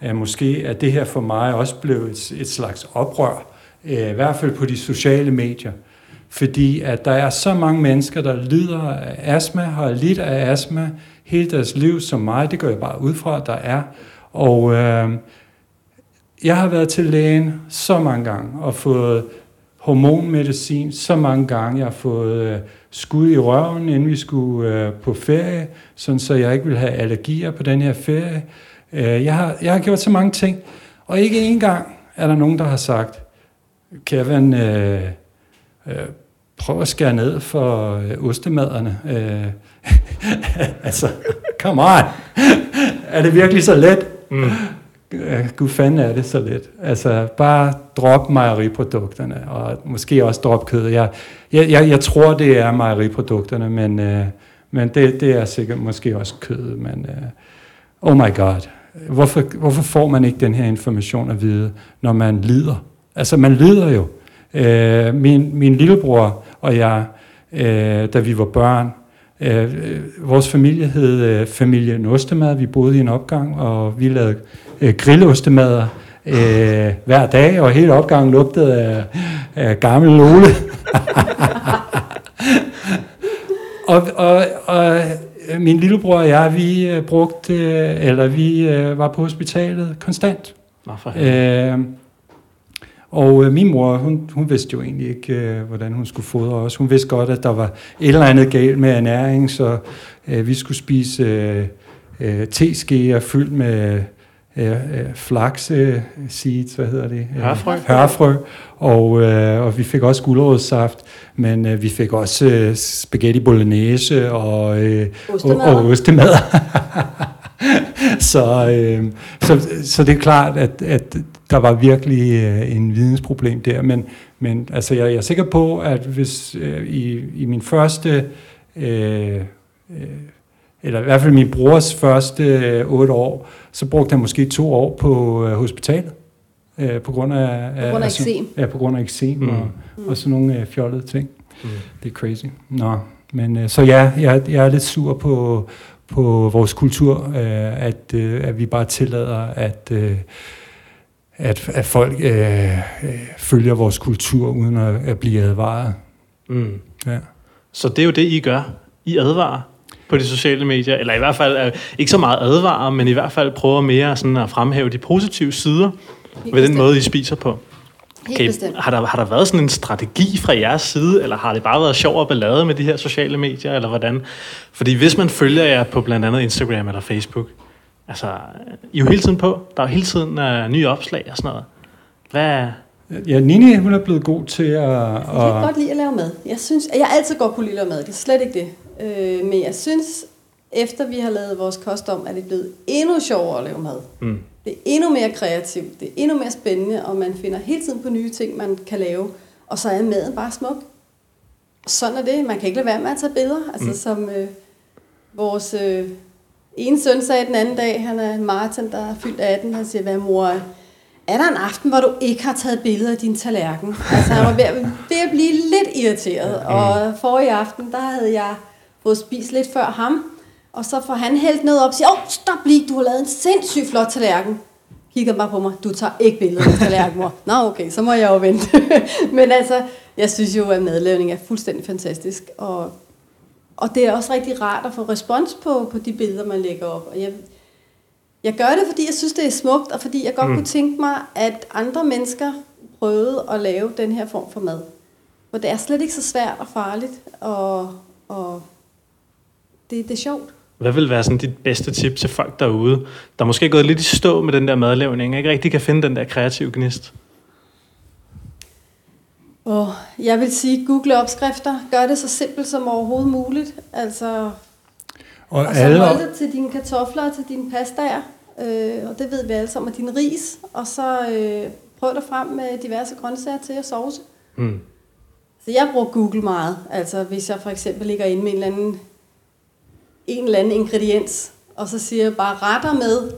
at måske at det her for mig også blev et, et slags oprør, øh, i hvert fald på de sociale medier. Fordi at der er så mange mennesker, der lider af astma, har lidt af astma hele deres liv som mig. Det går jeg bare ud fra, at der er. Og øh, jeg har været til lægen så mange gange og fået hormonmedicin så mange gange. Jeg har fået øh, skud i røven, inden vi skulle øh, på ferie, sådan så jeg ikke ville have allergier på den her ferie. Øh, jeg, har, jeg har gjort så mange ting, og ikke engang er der nogen, der har sagt, Kevin, øh, øh, prøv at skære ned for øh, ostemaderne. Øh, altså, come on! er det virkelig så let? Mm. Øh, Gud fanden er det så let. Altså, bare drop mejeriprodukterne, og måske også drop kød. Jeg, jeg, jeg, jeg tror, det er mejeriprodukterne, men, øh, men det, det er sikkert måske også kød. Men øh, oh my god, hvorfor, hvorfor får man ikke den her information at vide, når man lider? Altså, man lider jo. Øh, min, min lillebror og jeg, øh, da vi var børn, øh, vores familie hed øh, familien Ostemad. Vi boede i en opgang, og vi lavede øh, grillostemader øh, hver dag, og hele opgangen lugtede af, af gammel lole. og, og, og min lillebror og jeg, vi øh, brugte, øh, eller vi øh, var på hospitalet konstant. Øh, og øh, min mor, hun, hun vidste jo egentlig ikke, øh, hvordan hun skulle fodre os. Hun vidste godt, at der var et eller andet galt med ernæring, så øh, vi skulle spise øh, øh, teskeer fyldt med øh, øh, flaxe seeds, hvad hedder det? Øh, Hørfrø. Hørfrø. Og, øh, og vi fik også gulerodssaft, men øh, vi fik også øh, spaghetti bolognese og, øh, og, Ostemader. og ostemader. så, øh, så, så det er klart, at, at der var virkelig øh, en vidensproblem der, men, men altså, jeg, jeg er sikker på, at hvis øh, i, i min første, øh, øh, eller i hvert fald min brors første øh, otte år, så brugte han måske to år på øh, hospitalet. Øh, på grund af, På grund af sådan- eksem. Ja, på grund af eksem Mm. og, og sådan nogle øh, fjollede ting. Mm. Det er crazy. Nå, men øh, så ja, jeg, jeg er lidt sur på, på vores kultur, øh, at, øh, at vi bare tillader, at, øh, at, at folk øh, øh, følger vores kultur uden at, at blive advaret. Mm. Ja. Så det er jo det, I gør. I advarer på de sociale medier, eller i hvert fald øh, ikke så meget advarer, men i hvert fald prøver mere sådan at fremhæve de positive sider Helt ved den bestemt. måde, I spiser på. Helt I, bestemt. har, der, har der været sådan en strategi fra jeres side, eller har det bare været sjov og ballade med de her sociale medier, eller hvordan? Fordi hvis man følger jer på blandt andet Instagram eller Facebook, altså, I er jo hele tiden på. Der er jo hele tiden uh, nye opslag og sådan noget. Hvad, Ja, Nini, hun er blevet god til at... Jeg kan at godt lide at lave mad. Jeg synes, jeg er altid godt kunne lide at lave mad. Det er slet ikke det. Øh, men jeg synes, efter vi har lavet vores kost om, er det blevet endnu sjovere at lave mad. mm, Det er endnu mere kreativt. Det er endnu mere spændende, og man finder hele tiden på nye ting, man kan lave. Og så er maden bare smuk. Sådan er det. Man kan ikke lade være med at tage billeder. Altså Mm. mm. som øh, vores øh, en søn sagde den anden dag, han er Martin, der er fyldt 18, han siger, hvad mor, er der en aften, hvor du ikke har taget billeder af din tallerken? Altså, han var ved at, ved at blive lidt irriteret, og forrige aften, der havde jeg fået spist lidt før ham, og så får han hældt noget op og siger, åh, oh, stop lige, du har lavet en sindssygt flot tallerken. Kigger bare på mig, du tager ikke billeder af tallerken, mor. Nå, okay, så må jeg jo vente. Men altså, jeg synes jo, at madlavning er fuldstændig fantastisk, og, og det er også rigtig rart at få respons på, på de billeder, man lægger op. Og jeg, jeg gør det, fordi jeg synes, det er smukt, og fordi jeg godt mm. kunne tænke mig, at andre mennesker prøvede at lave den her form for mad. For det er slet ikke så svært og farligt, og, og det, det er sjovt. Hvad vil være sådan dit bedste tip til folk derude, der måske er gået lidt i stå med den der madlavning, og ikke rigtig kan finde den der kreative gnist? Og jeg vil sige, google opskrifter. Gør det så simpelt som overhovedet muligt. Altså, og, og så alle... hold det til dine kartofler og til dine pastaer. Øh, og det ved vi alle sammen, og din ris. Og så øh, prøv dig frem med diverse grøntsager til at sovse. Mm. Så jeg bruger Google meget. Altså hvis jeg for eksempel ligger inde med en eller anden en eller anden ingrediens, og så siger jeg bare retter med,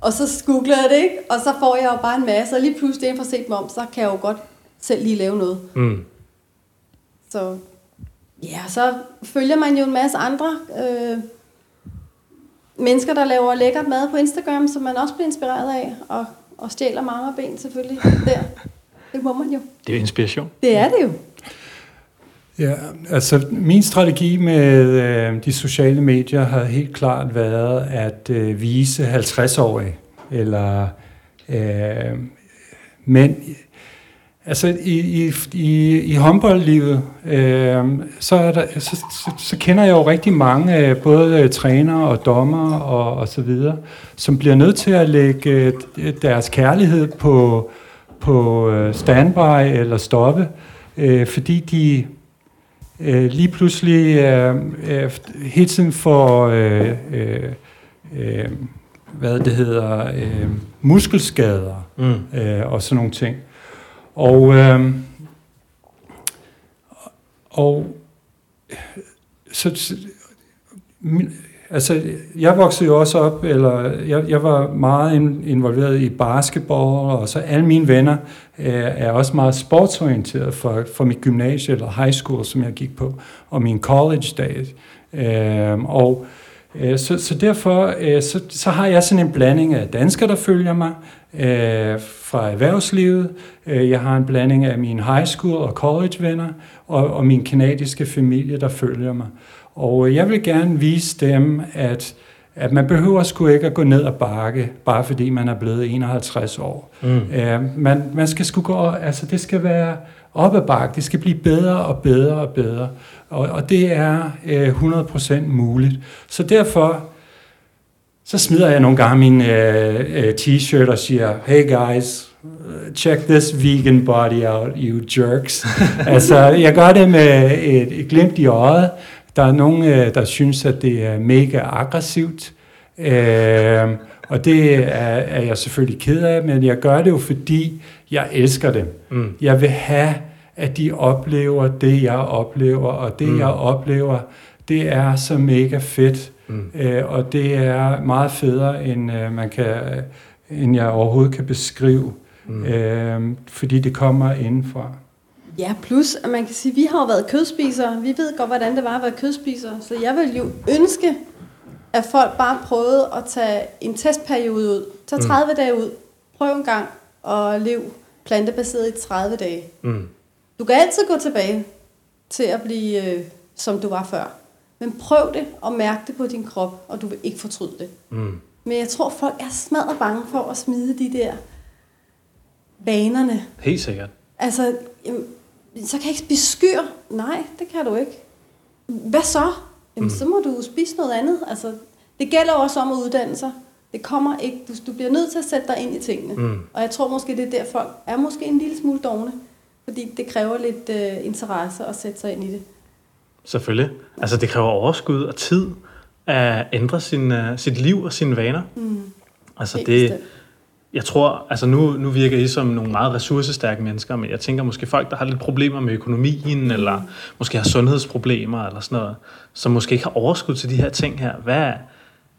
og så googler jeg det, ikke? og så får jeg jo bare en masse, og lige pludselig, inden for set mig om, så kan jeg jo godt selv lige lave noget. Mm. Så ja, så følger man jo en masse andre øh, mennesker, der laver lækkert mad på Instagram, som man også bliver inspireret af, og, og stjæler mange ben selvfølgelig der. Det må man jo. Det er inspiration. Det er det jo. Ja, altså min strategi med øh, de sociale medier har helt klart været at øh, vise 50-årige, eller øh, mænd, altså i, i, i, i håndboldlivet, øh, så, er der, så, så, så kender jeg jo rigtig mange, øh, både øh, trænere og dommer og, og så videre, som bliver nødt til at lægge øh, deres kærlighed på, på øh, standby eller stoppe, øh, fordi de øh, lige pludselig øh, øh, hele tiden får øh, øh, øh, hvad det hedder øh, muskelskader mm. øh, og sådan nogle ting. Og øh, og så, så min, altså, jeg voksede jo også op, eller jeg, jeg var meget involveret i basketball, og så alle mine venner øh, er også meget sportsorienteret for, for mit gymnasie eller high school, som jeg gik på, og min college days. Øh, og øh, så, så derfor øh, så, så har jeg sådan en blanding af danskere, der følger mig, øh, fra erhvervslivet. Øh, jeg har en blanding af mine high school og college venner, og, og min kanadiske familie, der følger mig. Og øh, jeg vil gerne vise dem, at, at man behøver sgu ikke at gå ned og bakke, bare fordi man er blevet 51 år. Mm. Uh, man, man skal sgu gå, altså det skal være op ad bakke, det skal blive bedre og bedre og bedre. Og, og det er uh, 100% muligt. Så derfor, så smider jeg nogle gange min uh, uh, t-shirt og siger, hey guys, check this vegan body out, you jerks. altså, jeg gør det med et, et glimt i øjet, der er nogen, øh, der synes, at det er mega aggressivt, øh, og det er, er jeg selvfølgelig ked af, men jeg gør det jo, fordi jeg elsker dem. Mm. Jeg vil have, at de oplever det, jeg oplever, og det, mm. jeg oplever, det er så mega fedt, mm. øh, og det er meget federe, end øh, man kan, end jeg overhovedet kan beskrive, mm. øh, fordi det kommer indenfra. Ja, plus at man kan sige, at vi har jo været kødspisere. Vi ved godt, hvordan det var at være kødspisere. Så jeg vil jo ønske, at folk bare prøvede at tage en testperiode ud. Tag 30 mm. dage ud. Prøv en gang at leve plantebaseret i 30 dage. Mm. Du kan altid gå tilbage til at blive, øh, som du var før. Men prøv det og mærk det på din krop, og du vil ikke fortryde det. Mm. Men jeg tror, folk er smadret bange for at smide de der vanerne. Helt sikkert. Altså, så kan jeg ikke spise skyr. Nej, det kan du ikke. Hvad så? Jamen, mm. så må du spise noget andet. Altså, det gælder også om at uddanne sig. Det kommer ikke. Du, du bliver nødt til at sætte dig ind i tingene. Mm. Og jeg tror måske, det er der, folk er måske en lille smule dogne. Fordi det kræver lidt uh, interesse at sætte sig ind i det. Selvfølgelig. Altså, det kræver overskud og tid at ændre sin, uh, sit liv og sine vaner. Mm. Altså, Helt det, bestemt jeg tror, altså nu, nu virker I som nogle meget ressourcestærke mennesker, men jeg tænker måske folk, der har lidt problemer med økonomien, eller måske har sundhedsproblemer, eller sådan noget, som måske ikke har overskud til de her ting her. Hvad,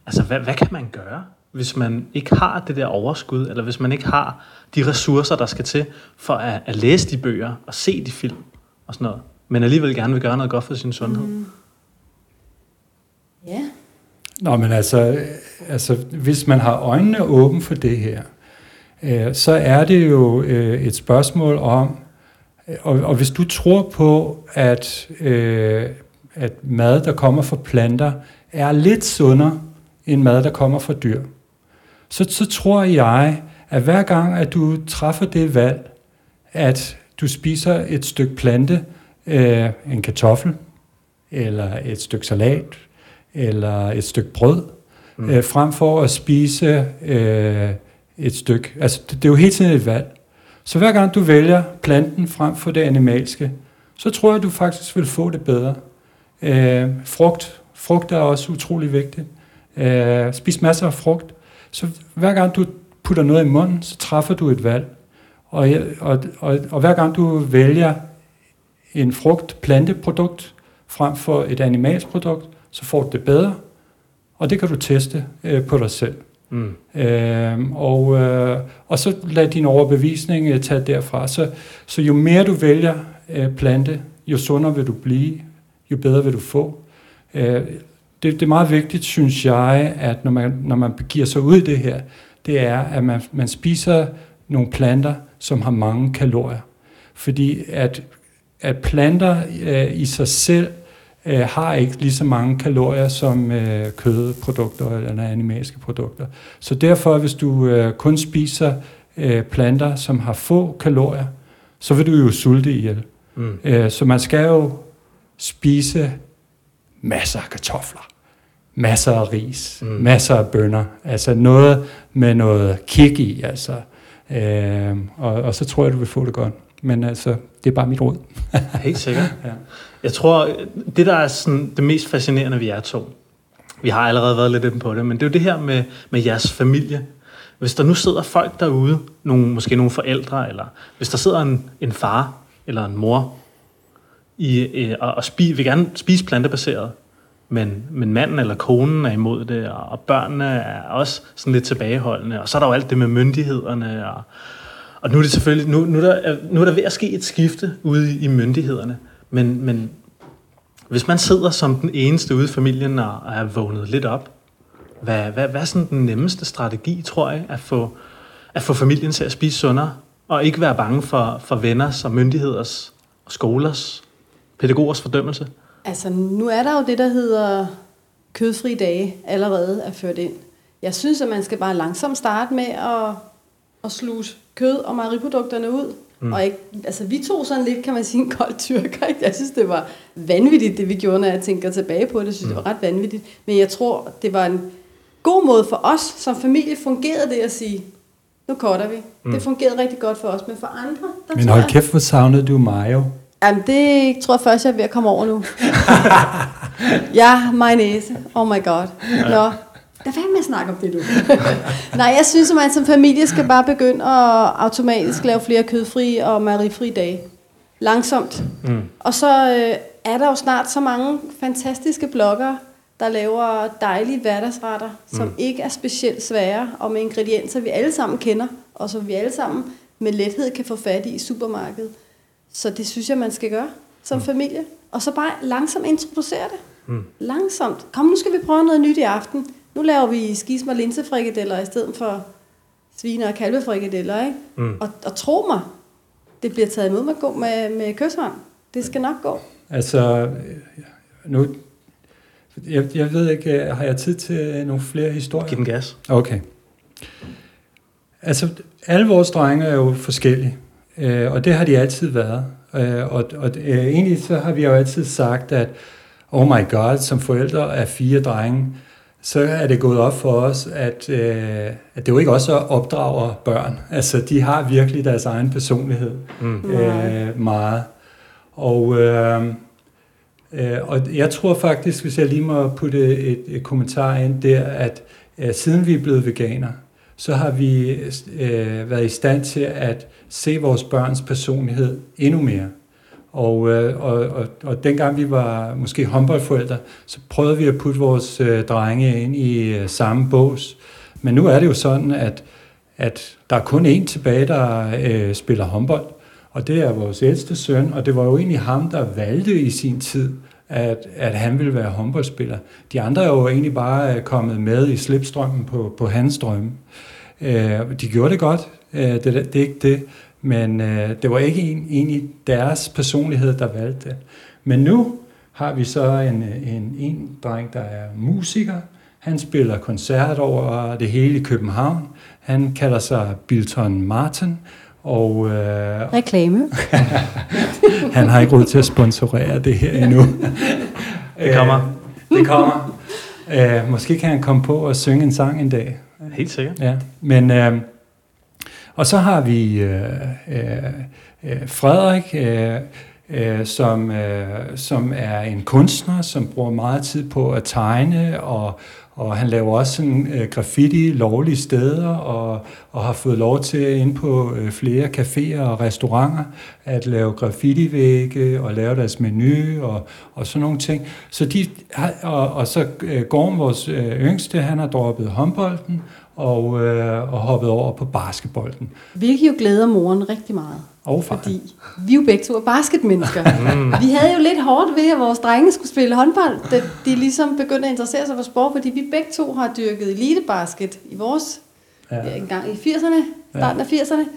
altså hvad, hvad kan man gøre, hvis man ikke har det der overskud, eller hvis man ikke har de ressourcer, der skal til for at, at læse de bøger og se de film og sådan noget, men alligevel gerne vil gøre noget godt for sin sundhed? Mm. Ja. Nå, men altså, altså, hvis man har øjnene åbne for det her, øh, så er det jo øh, et spørgsmål om, og, og hvis du tror på, at, øh, at mad, der kommer fra planter, er lidt sundere end mad, der kommer fra dyr, så, så tror jeg, at hver gang, at du træffer det valg, at du spiser et stykke plante, øh, en kartoffel, eller et stykke salat, eller et stykke brød, mm. øh, frem for at spise øh, et stykke. Altså, det, det er jo hele tiden et valg. Så hver gang du vælger planten frem for det animalske, så tror jeg, at du faktisk vil få det bedre. Øh, frugt. Frugt er også utrolig vigtigt. Øh, spis masser af frugt. Så hver gang du putter noget i munden, så træffer du et valg. Og, og, og, og hver gang du vælger en frugt-planteprodukt frem for et animalsk produkt, så får du det bedre, og det kan du teste øh, på dig selv. Mm. Øh, og, øh, og så lad din overbevisning øh, tage derfra. Så, så jo mere du vælger øh, plante, jo sundere vil du blive, jo bedre vil du få. Øh, det, det er meget vigtigt, synes jeg, at når man, når man begiver sig ud i det her, det er, at man, man spiser nogle planter, som har mange kalorier. Fordi at, at planter øh, i sig selv øh, har ikke lige så mange kalorier som øh, kødprodukter eller animalske produkter. Så derfor, hvis du øh, kun spiser øh, planter, som har få kalorier, så vil du jo sulte ihjel. Mm. Øh, så man skal jo spise masser af kartofler, masser af ris, mm. masser af bønner, altså noget med noget kick i, altså. Øh, og, og så tror jeg, du vil få det godt. Men altså, det er bare mit råd. Helt sikkert. ja. Jeg tror, det der er sådan, det mest fascinerende ved jer to, vi har allerede været lidt inde på det, men det er jo det her med, med jeres familie. Hvis der nu sidder folk derude, nogle, måske nogle forældre, eller hvis der sidder en, en far eller en mor i, øh, og, og spi, vil gerne spise plantebaseret, men, men manden eller konen er imod det, og, og børnene er også sådan lidt tilbageholdende, og så er der jo alt det med myndighederne, og, og nu er det selvfølgelig, nu, nu, er der, nu er der ved at ske et skifte ude i myndighederne, men, men hvis man sidder som den eneste ude i familien og er vågnet lidt op, hvad, hvad, hvad er sådan den nemmeste strategi, tror jeg, at få, at få familien til at spise sundere, og ikke være bange for, for venners og myndigheders og skolers, pædagogers fordømmelse? Altså, nu er der jo det, der hedder kødfri dage allerede er ført ind. Jeg synes, at man skal bare langsomt starte med at, at sluse kød og mejeriprodukterne ud. Mm. Og ikke, altså, vi tog sådan lidt, kan man sige, en kold tyrker. Jeg synes, det var vanvittigt, det vi gjorde, når jeg tænker tilbage på det. Jeg synes, mm. det var ret vanvittigt. Men jeg tror, det var en god måde for os som familie, fungerede det at sige, nu korter vi. Mm. Det fungerede rigtig godt for os, men for andre... Der men hold kæft, hvor savnede du mayo. Jamen, det tror jeg først, jeg er ved at komme over nu. ja, mayonnaise. Oh my god. Nå, Lad være med at snakke om det, du. Nej, jeg synes, at man som familie skal bare begynde at automatisk lave flere kødfri og mejerifri dage. Langsomt. Mm. Og så øh, er der jo snart så mange fantastiske blogger, der laver dejlige hverdagsretter, som mm. ikke er specielt svære, og med ingredienser, vi alle sammen kender, og som vi alle sammen med lethed kan få fat i i supermarkedet. Så det synes jeg, man skal gøre som mm. familie. Og så bare langsomt introducere det. Mm. Langsomt. Kom, nu skal vi prøve noget nyt i aften. Nu laver vi skisme og linsefrikadeller i stedet for svine- og kalvefrikadeller, ikke? Mm. Og, og tro mig, det bliver taget imod med, med, med kysshånd. Det skal nok gå. Altså, nu, jeg, jeg ved ikke, har jeg tid til nogle flere historier? Giv den gas. Okay. Altså, alle vores drenge er jo forskellige, øh, og det har de altid været. Øh, og og øh, egentlig så har vi jo altid sagt, at oh my god, som forældre af fire drenge, så er det gået op for os, at, øh, at det jo ikke også opdrager børn. Altså, de har virkelig deres egen personlighed mm. øh, meget. Og, øh, øh, og jeg tror faktisk, hvis jeg lige må putte et, et kommentar ind der, at øh, siden vi er blevet veganer, så har vi øh, været i stand til at se vores børns personlighed endnu mere. Og, øh, og, og, og dengang vi var måske håndboldforældre, så prøvede vi at putte vores øh, drenge ind i øh, samme bås. Men nu er det jo sådan, at, at der er kun én tilbage, der øh, spiller håndbold, og det er vores ældste søn, og det var jo egentlig ham, der valgte i sin tid, at, at han ville være håndboldspiller. De andre er jo egentlig bare øh, kommet med i slipstrømmen på, på hans drømme. Øh, de gjorde det godt, øh, det, det er ikke det, men øh, det var ikke en, egentlig deres personlighed, der valgte det. Men nu har vi så en, en, en dreng, der er musiker. Han spiller koncert over det hele i København. Han kalder sig Bilton Martin. Og, øh, Reklame. han har ikke råd til at sponsorere det her endnu. Det kommer. Øh, det kommer. Øh, måske kan han komme på og synge en sang en dag. Helt sikkert. Ja, men øh, og så har vi øh, øh, øh, Frederik, øh, øh, som, øh, som er en kunstner, som bruger meget tid på at tegne, og, og han laver også sådan, øh, graffiti lovlige steder, og, og har fået lov til ind på øh, flere caféer og restauranter at lave graffiti-vægge og lave deres menu og, og sådan nogle ting. Så de, og, og så øh, Gorm, vores øh, yngste, han har droppet håndbolden og, øh, og hoppet over på basketbolden. Hvilket jo glæder moren rigtig meget. Og faren. Fordi vi er jo begge to er basketmennesker. Vi havde jo lidt hårdt ved, at vores drenge skulle spille håndbold, da de ligesom begyndte at interessere sig for sport, fordi vi begge to har dyrket elitebasket i vores, ja. Ja. en gang i 80'erne, starten af 80'erne.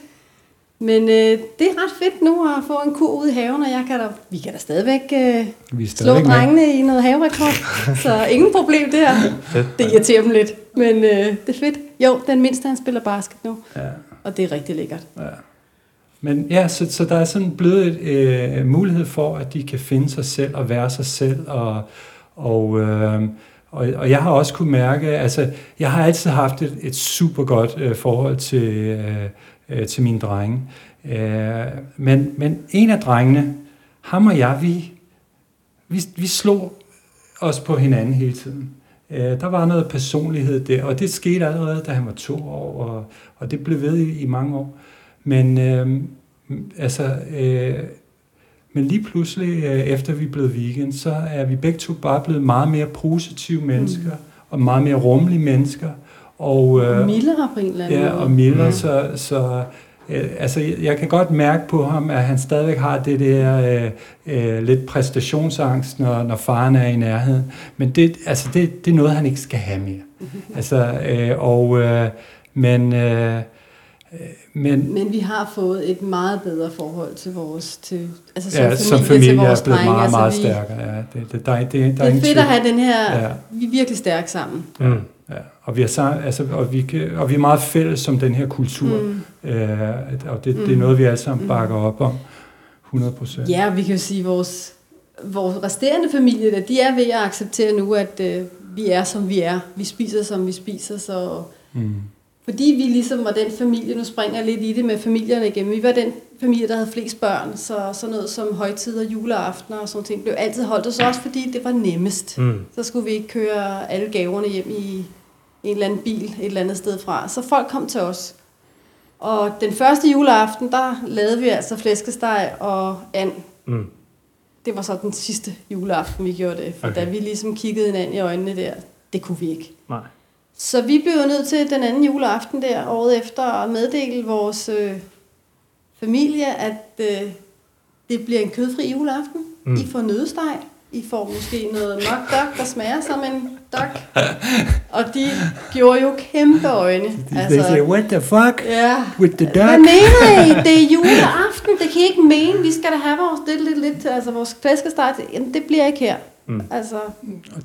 Men øh, det er ret fedt nu at få en kur ude i haven, og jeg kan da, vi kan da stadigvæk øh, Vi slå stadigvæk med. drengene i noget haverekord. så ingen problem der. Det irriterer dem lidt, men øh, det er fedt. Jo, den mindste han spiller basket nu, Ja. og det er rigtig lækkert. Ja. Men ja, så, så der er sådan blevet et, øh, mulighed for, at de kan finde sig selv og være sig selv. Og, og, øh, og, og jeg har også kunne mærke, altså jeg har altid haft et, et super godt øh, forhold til, øh, øh, til mine drenge. Øh, men, men en af drengene, ham og jeg, vi, vi, vi slog os på hinanden hele tiden. Øh, der var noget personlighed der, og det skete allerede, da han var to år, og, og det blev ved i, i mange år. Men øh, altså, øh, men lige pludselig, øh, efter vi er blevet vegan, så er vi begge to bare blevet meget mere positive mennesker, mm. og meget mere rummelige mennesker. Og, øh, Mildere på en eller anden Ja, måde. og Miller, mm. så, så øh, altså, jeg, kan godt mærke på ham, at han stadigvæk har det der øh, øh, lidt præstationsangst, når, når faren er i nærheden. Men det, altså, det, det er noget, han ikke skal have mere. altså, øh, og, øh, men, øh, øh, men Men vi har fået et meget bedre forhold til vores, til, altså som, ja, familie, som familie til er vores blevet drenge. meget, altså, meget vi, stærkere. Ja, det, det, der, er- det, der Det er er fedt tvivl. at have den her, Ja. vi er virkelig stærke sammen. Mm. Og vi er, altså, og, vi kan, og vi er meget fælles som den her kultur, Mm. øh, og det, det er Mm. noget, vi alle sammen Mm. bakker op om. 100 procent. Ja, vi kan jo sige, at vores, vores resterende familie, der, de er ved at acceptere nu, at øh, vi er, som vi er. Vi spiser, som vi spiser, så... Mm. Fordi vi ligesom var den familie, nu springer jeg lidt i det med familierne igennem, vi var den familie, der havde flest børn, så sådan noget som højtider, juleaftener og sådan ting, blev altid holdt hos os, fordi det var nemmest. Mm. Så skulle vi ikke køre alle gaverne hjem i en eller anden bil et eller andet sted fra. Så folk kom til os. Og den første juleaften, der lavede vi altså flæskesteg og and. Mm. Det var så den sidste juleaften, vi gjorde det. For Okay. da vi ligesom kiggede hinanden i øjnene der, det kunne vi ikke. Nej. Så vi blev nødt til den anden juleaften der, året efter, at meddele vores øh, familie, at øh, det bliver en kødfri juleaften. Mm. I får nødsteg. I får måske noget duck, der smager som en duck. Og de gjorde jo kæmpe øjne. Altså, They say, what the fuck ja. with the Hvad duck? mener I? Det er juleaften. Det kan I ikke mene. Vi skal da have vores lidt, lidt, lidt, altså vores flæskesteg. Jamen, det bliver ikke her. Mm. Altså,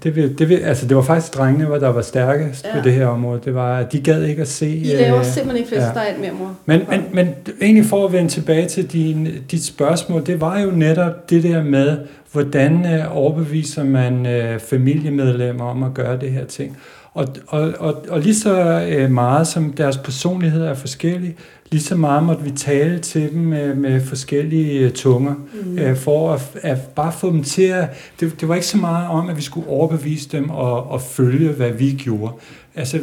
Det, vil, det, vil, altså, det var faktisk drengene, hvor der var stærkest ja. på Ja. det her område. Det var, at de gad ikke at se... I laver øh, simpelthen ikke flæskesteg mere, mor. Men, men, men egentlig for at vende tilbage til din, dit spørgsmål, det var jo netop det der med, hvordan øh, overbeviser man øh, familiemedlemmer om at gøre det her ting. Og, og, og, og lige så øh, meget som deres personlighed er forskellige, lige så meget måtte vi tale til dem med, med forskellige øh, tunger, mm. øh, for at, at bare få dem til at... Det, det var ikke så meget om, at vi skulle overbevise dem og, og følge, hvad vi gjorde. Altså,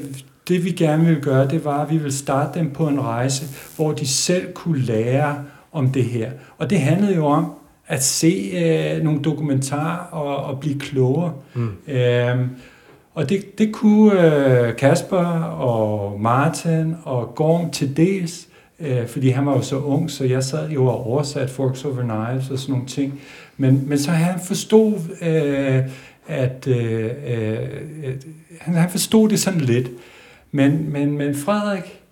det vi gerne ville gøre, det var, at vi ville starte dem på en rejse, hvor de selv kunne lære om det her. Og det handlede jo om, at se øh, nogle dokumentarer og, og blive klogere. Mm. Øhm, og det, det kunne øh, Kasper og Martin og Gorm til dels, øh, fordi han var jo så ung, så jeg sad jo og oversat Forks Over Knives og sådan nogle ting. Men, men så han forstod, øh, at øh, øh, han, han forstod det sådan lidt. Men, men, men Frederik,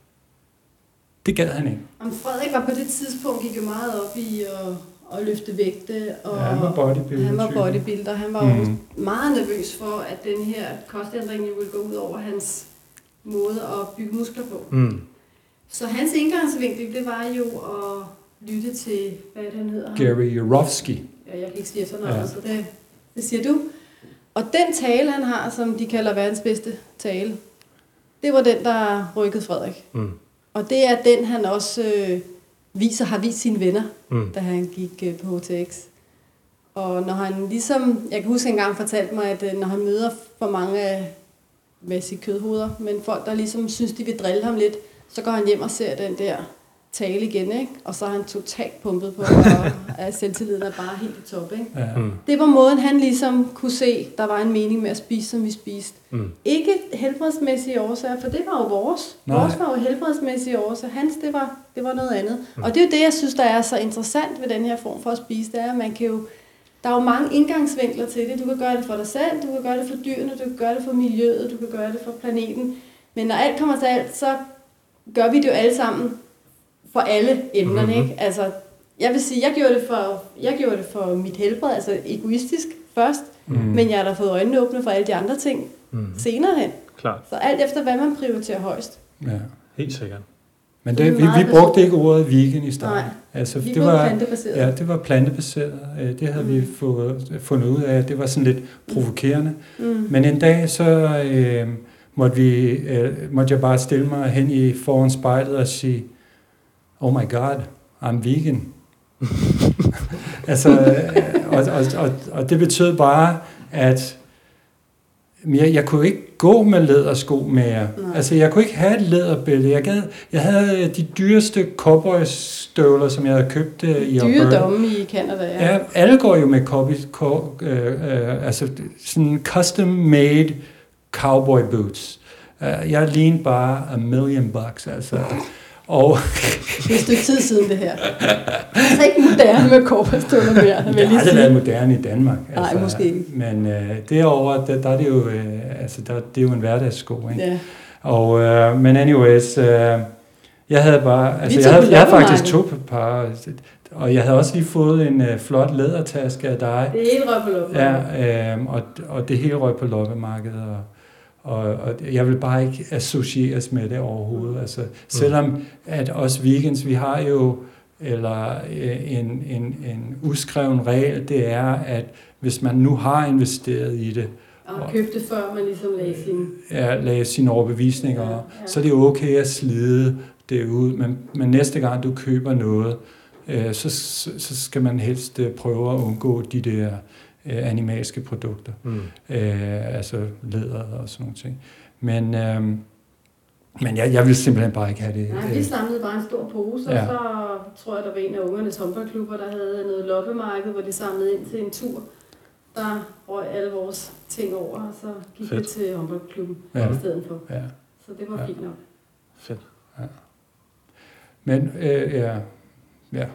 det gad han ikke. Om Frederik var på det tidspunkt, gik jo meget op i at, at løfte vægte. Og Ja, han var bodybuilder. Han var bodybuilder. Han var Mm. meget nervøs for, at den her kostændring ville gå ud over hans måde at bygge muskler på. Mm. Så hans indgangsvinkel, det var jo at lytte til, hvad det, han hedder? Gary Jurowski. Ja, jeg kan ikke sige sådan noget, ja. så det, det siger du. Og den tale, han har, som de kalder verdens bedste tale, det var den, der rykkede Frederik. Mm. Og det er den, han også øh, viser, har vist sine venner, Mm. da han gik øh, på HTX. Og når han ligesom, jeg kan huske en gang fortalte mig, at øh, når han møder for mange af, hvad sige, kødhoveder, men folk, der ligesom synes, de vil drille ham lidt, så går han hjem og ser den der tale igen, ikke? og så er han totalt pumpet på, og at selvtilliden er bare helt i top. Ikke? Ja. Mm. Det var måden, han ligesom kunne se, der var en mening med at spise, som vi spiste. Mm. Ikke helbredsmæssige årsager, for det var jo vores. Nej. Vores var jo helbredsmæssige årsager. Hans, det var, det var noget andet. Mm. Og det er jo det, jeg synes, der er så interessant ved den her form for at spise, det er, at man kan jo der er jo mange indgangsvinkler til det. Du kan gøre det for dig selv, du kan gøre det for dyrene, du kan gøre det for miljøet, du kan gøre det for planeten. Men når alt kommer til alt, så gør vi det jo alle sammen for alle emnerne. Mhm. Mm-hmm. Ikke? Altså, jeg vil sige, jeg gjorde, det for, jeg gjorde det for mit helbred, altså egoistisk først, Mm. men jeg har da fået øjnene åbne for alle de andre ting Mm. senere hen. Klart. Så alt efter, hvad man prioriterer højst. ja. Helt sikkert. Men Det det, vi, vi brugte ikke ordet vegan i starten. Nej, Altså, Vi det var plantebaseret. ja, det var plantebaseret. Øh, Det havde mm. vi Mm. fået, fundet ud af. Det var sådan lidt provokerende. Mm. Men en dag så øh, måtte, vi, øh, måtte jeg bare stille mig hen i foran spejlet og sige, oh my god, I'm vegan. altså, øh, og, og, og, og det betød bare, at jeg, jeg kunne ikke gå med lædersko mere. Nej. Altså, jeg kunne ikke have et læderbælte. Jeg, gad, jeg havde de dyreste cowboystøvler, som jeg havde købt øh, i Dyre Alberta. domme i Canada, ja. Ja, alle går jo med copy, co, øh, øh, altså sådan custom-made cowboy boots. Uh, jeg lignede bare a million bucks, altså. Og Det er et stykke tid siden, det her. Det er ikke moderne med korpaståler mere, vil det har aldrig været moderne i Danmark. Nej, måske ikke. Men øh, derovre, der, der er det jo, øh, altså, der, det er jo en hverdagssko, ikke? Ja. Og, øh, men anyways, øh, jeg havde bare, altså jeg havde, jeg havde faktisk to par, og jeg havde også lige fået en øh, flot lædertaske af dig. Det helt røg på lommen. Ja, øh, og, og det hele røg på loppemarkedet, og, og, og jeg vil bare ikke associeres med det overhovedet. Altså, selvom at os vegans, vi har jo eller øh, en, en, en uskreven regel, det er, at hvis man nu har investeret i det, Og købte før man ligesom lagde sin... ja, lagde sine overbevisninger, Ja, ja, så er det okay at slide det ud. Men, men næste gang du køber noget, øh, så, så, så skal man helst øh, prøve at undgå de der øh, animalske produkter. Mm. Øh, altså læder og sådan nogle ting. Men, øh, men jeg, jeg vil simpelthen bare ikke have det. Nej, vi samlede bare en stor pose, Ja. og så tror jeg, der var en af ungernes håndboldklubber, der havde noget loppemarked, hvor de samlede ind til en tur. Der røg alle vores ting over, og så gik Fedt. vi til håndboldklubben Ja. ja. i stedet for. Ja. Så det var Ja. fint nok. Fedt. Men øh, ja, ja.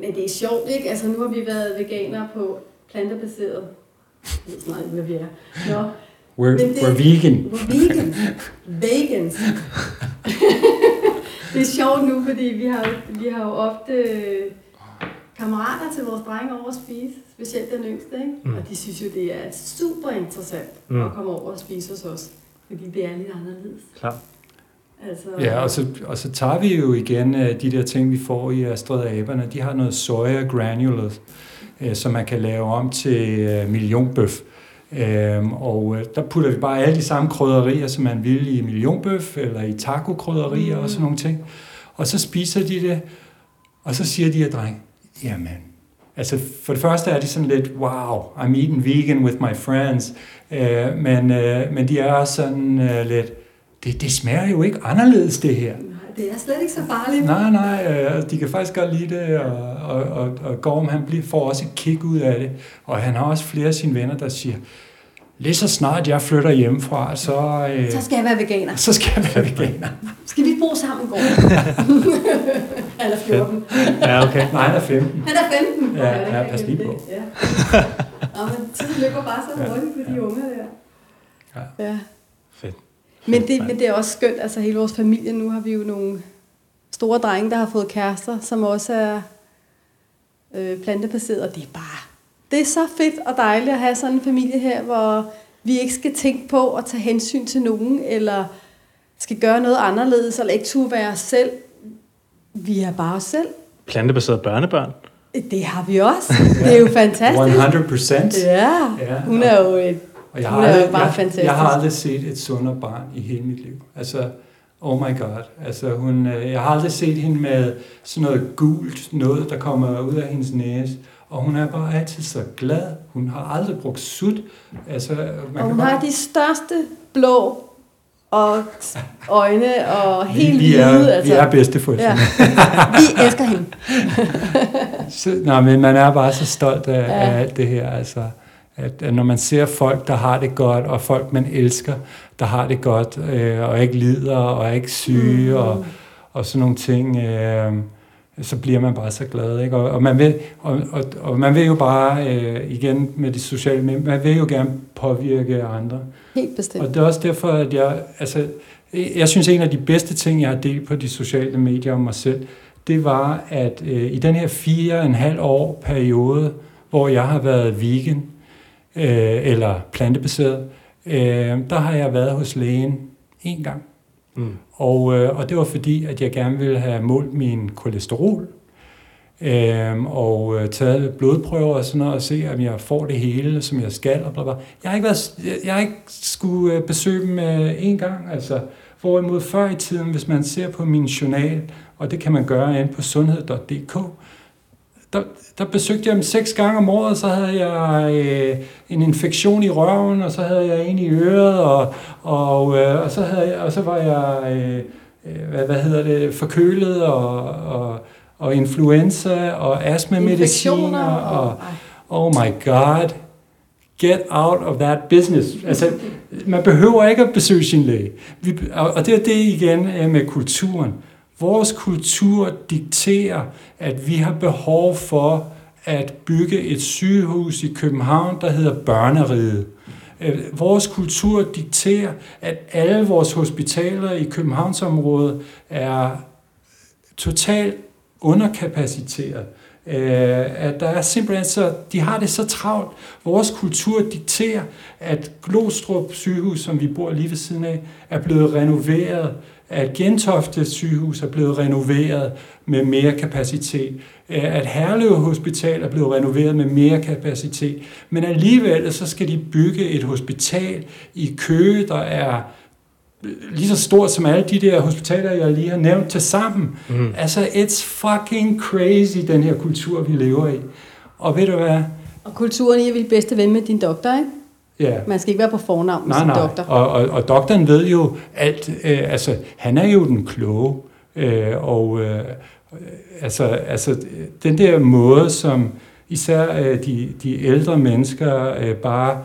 Men det er sjovt, ikke? Altså, nu har vi været veganere på plantebaseret. Jeg ved ikke, hvad vi er. Nå, We're, Men det- we're vegan. We're vegans. Vegans. det er sjovt nu, fordi vi har, jo- vi har jo ofte øh, kammerater til vores drenge over at spise, specielt den yngste, ikke? Mm. Og de synes jo, det er super interessant Mm. at komme over og spise hos os, fordi det er lidt anderledes. Klart. Altså, Ja, og så, og så tager vi jo igen øh, de der ting, vi får i Astrid og Aberne. De har noget soja granules, øh, som man kan lave om til øh, millionbøf. Øhm, og øh, der putter vi bare alle de samme krydderier, som man vil i millionbøf, eller i taco-krydderier Mm. og sådan nogle ting. Og så spiser de det, og så siger de her dreng, jamen, altså for det første er de sådan lidt, wow, I'm eating vegan with my friends. Øh, men, øh, men de er også sådan øh, lidt, det, det smager jo ikke anderledes det her. Nej, det er slet ikke så farligt. Nej, nej, øh, de kan faktisk godt lide det, og, og, og, og Gorm han bliver, får også et kick ud af det. Og han har også flere af sine venner, der siger, lige så snart jeg flytter hjemmefra, så... Øh, Så skal jeg være veganer. så skal jeg være veganer. Skal vi bo sammen, går Eller 14. Ja, okay. Nej, han er 15. Han er 15. Ja, det ja, kan pas lige på. Ja. Nå, men tiden løber bare så Ja, hurtigt for de ja. unge der. Ja. ja. Fedt. Men det, men det er også skønt, altså hele vores familie, nu har vi jo nogle store drenge, der har fået kærester, som også er øh, plantebaseret, og det er bare, det er så fedt og dejligt at have sådan en familie her, hvor vi ikke skal tænke på at tage hensyn til nogen, eller skal gøre noget anderledes, eller ikke turde være os selv. Vi er bare os selv. Plantebaseret børnebørn. Det har vi også. Det er jo fantastisk. 100 procent. Ja, Ja, hun er jo et Og jeg Hun har, er jo aldrig, bare jeg, fantastisk. jeg har aldrig set et sundere barn i hele mit liv. Altså, oh my god. Altså, hun, øh, jeg har aldrig set hende med sådan noget gult noget, der kommer ud af hendes næse. Og hun er bare altid så glad. Hun har aldrig brugt sut. Altså, man Og kan hun bare, har de største blå og øjne og vi, helt vi, er, hvide. Altså. vi er bedsteforældre. ja. Ja. Vi elsker hende. Så, nej, men man er bare så stolt af, ja. af alt det her. Altså, at, at når man ser folk, der har det godt, og folk, man elsker, der har det godt, øh, og ikke lider, og er ikke syge, Mm. og, og sådan nogle ting, øh, så bliver man bare så glad. Ikke? Og, og, man vil, og, og, og man vil jo bare, øh, igen med de sociale medier, man vil jo gerne påvirke andre. Helt bestemt. Og det er også derfor, at jeg, altså, jeg synes, en af de bedste ting, jeg har delt på de sociale medier om mig selv, det var, at øh, i den her fire og en halv år periode, hvor jeg har været vegan, øh, eller plantebaseret, øh, der har jeg været hos lægen en gang. Mm. Og, øh, og det var fordi, at jeg gerne ville have målt min kolesterol, øh, og øh, taget blodprøver og sådan noget, og se, om jeg får det hele, som jeg skal, og bla bla. Jeg har ikke, været, jeg, jeg har ikke skulle øh, besøge dem øh, en gang, altså. Hvorimod før i tiden, hvis man ser på min journal, og det kan man gøre inde på sundhed.dk, der, der besøgte jeg dem seks gange om året, så havde jeg øh, en infektion i røven, og så havde jeg en i øret, og, og, øh, og, så, havde jeg, og så var jeg, øh, øh, hvad, hvad hedder det, forkølet, og, og, og influenza, og astmamediciner, og, og... Oh my god, get out of that business. Altså, man behøver ikke at besøge sin læge. Vi, og, og det er det igen øh, med kulturen. Vores kultur dikterer, at vi har behov for at bygge et sygehus i København, der hedder Børneriget. Øh, vores kultur dikterer, at alle vores hospitaler i Københavnsområdet er totalt underkapaciteret. Øh, at der er simpelthen så, de har det så travlt. Vores kultur dikterer, at Glostrup sygehus, som vi bor lige ved siden af, er blevet renoveret, at Gentofte sygehus er blevet renoveret med mere kapacitet, øh, at Herlev Hospital er blevet renoveret med mere kapacitet, men alligevel så skal de bygge et hospital i Køge, der er lige så stort som alle de der hospitaler, jeg lige har nævnt til sammen. Mm. Altså, it's fucking crazy, den her kultur, vi lever i. Og ved du hvad? Og kulturen i at blive bedste ven med din doktor, ikke? Ja, Man skal ikke være på fornavn med nej, sin nej. doktor. Og, og, og doktoren ved jo alt. Øh, altså, han er jo den kloge. Øh, og øh, altså, altså, den der måde, som især øh, de, de ældre mennesker øh, bare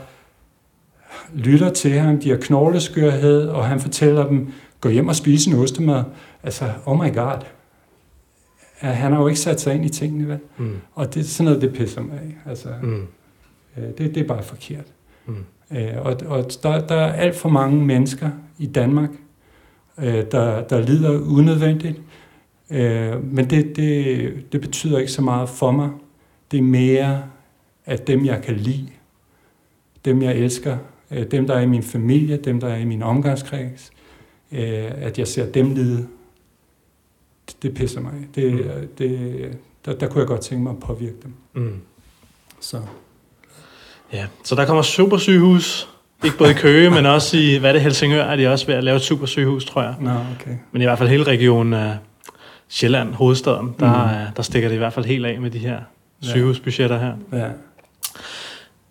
lytter til ham, de har knogleskørhed, og han fortæller dem, gå hjem og spise en ostemad. Altså, oh my god. Han har jo ikke sat sig ind i tingene, vel? Mm. Og det er sådan noget, det pisser mig af. Altså, Mm. øh, det, det er bare forkert. Mm. Øh, og og der, der er alt for mange mennesker i Danmark, øh, der, der lider unødvendigt. Øh, men det, det, det betyder ikke så meget for mig. Det er mere, at dem, jeg kan lide, dem, jeg elsker, øh, dem, der er i min familie, dem, der er i min omgangskreds, øh, at jeg ser dem lide, det, det pisser mig. Det, Mm. det, der, der kunne jeg godt tænke mig at påvirke dem. Mm. Så. Ja, så der kommer supersygehus. Ikke både i Køge, men også i, hvad er det, Helsingør, er de også ved at lave et supersygehus, tror jeg. Nå, okay. Men i hvert fald hele regionen af Sjælland, hovedstaden, der, Mm. der stikker det i hvert fald helt af med de her sygehusbudgetter her. Ja.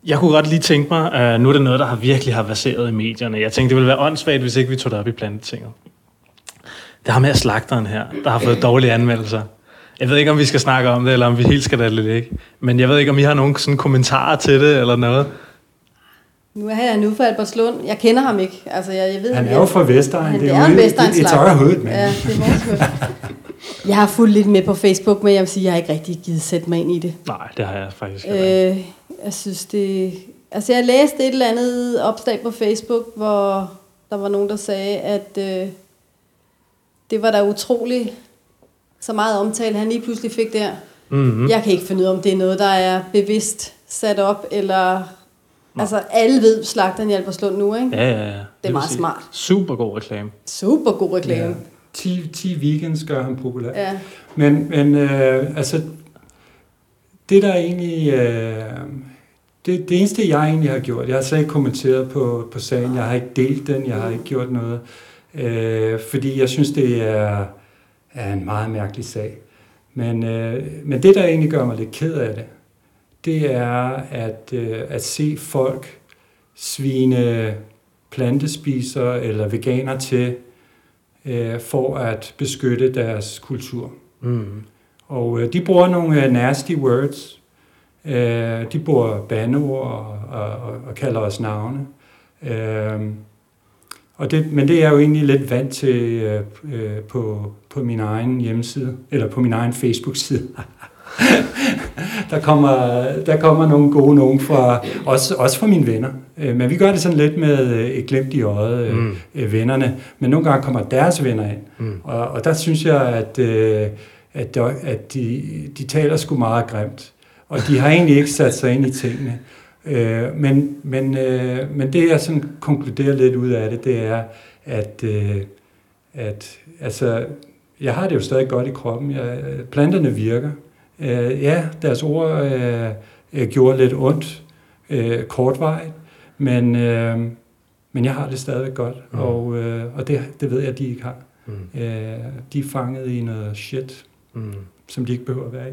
Jeg kunne godt lige tænke mig, uh, nu er det noget, der har virkelig har baseret i medierne. Jeg tænkte, det ville være åndssvagt, hvis ikke vi tog det op i plantetinget. Det har med slagteren her, der har fået dårlige anmeldelser. Jeg ved ikke, om vi skal snakke om det, eller om vi helt skal det ikke. Men jeg ved ikke, om I har nogen sådan kommentarer til det, eller noget. Nu er han nu fra Albertslund. Jeg kender ham ikke. Altså, jeg, jeg ved, han er jo fra Vestegn. Han, det er, jo en Vestegn Det er hood, man. Ja, det er Jeg har fulgt lidt med på Facebook, men jeg vil sige, at jeg har ikke rigtig givet sætte mig ind i det. Nej, det har jeg faktisk ikke. Øh, jeg synes, det... Altså, jeg læste et eller andet opslag på Facebook, hvor der var nogen, der sagde, at øh, det var da utroligt så meget omtale, han lige pludselig fik der. Mm-hmm. Jeg kan ikke finde ud af, om det er noget, der er bevidst sat op, eller... Nå. Altså, alle ved slagteren i Alberslund nu, ikke? Ja, ja, ja. Det, det er meget sige. smart. Super god reklame. Super god reklame. Ja. 10, 10 weekends gør han populær. Ja. Men, men øh, altså, det der egentlig... Øh, det, det eneste, jeg egentlig har gjort, jeg har slet ikke kommenteret på, på sagen, jeg har ikke delt den, jeg har ikke gjort noget, øh, fordi jeg synes, det er, er en meget mærkelig sag. Men, øh, men det, der egentlig gør mig lidt ked af det, det er at, øh, at se folk svine plantespiser eller veganer til øh, for at beskytte deres kultur. Mm. Og øh, de bruger nogle øh, nasty words. Øh, de bruger bandeord og, og, og, og kalder os navne. Øh, og det, men det er jeg jo egentlig lidt vant til øh, øh på, på min egen hjemmeside, eller på min egen Facebook-side. der, kommer, der kommer nogle gode nogen fra, også, også fra mine venner. Øh, men vi gør det sådan lidt med øh, et glimt i øjet, mm. vennerne. Men nogle gange kommer deres venner ind. Mm. Og, og der synes jeg, at, at, at de, de taler sgu meget grimt. Og de har egentlig ikke sat sig ind i tingene. Men, men, men det jeg sådan konkluderer lidt ud af det, det er, at, at altså, jeg har det jo stadig godt i kroppen. Jeg, planterne virker. Øh, ja, deres ord øh, øh, gjorde lidt ondt øh, kortvarigt, men, øh, men jeg har det stadig godt, mm. og, øh, og det, det ved jeg, at de ikke har. Mm. Øh, de er fanget i noget shit, mm. som de ikke behøver at være i.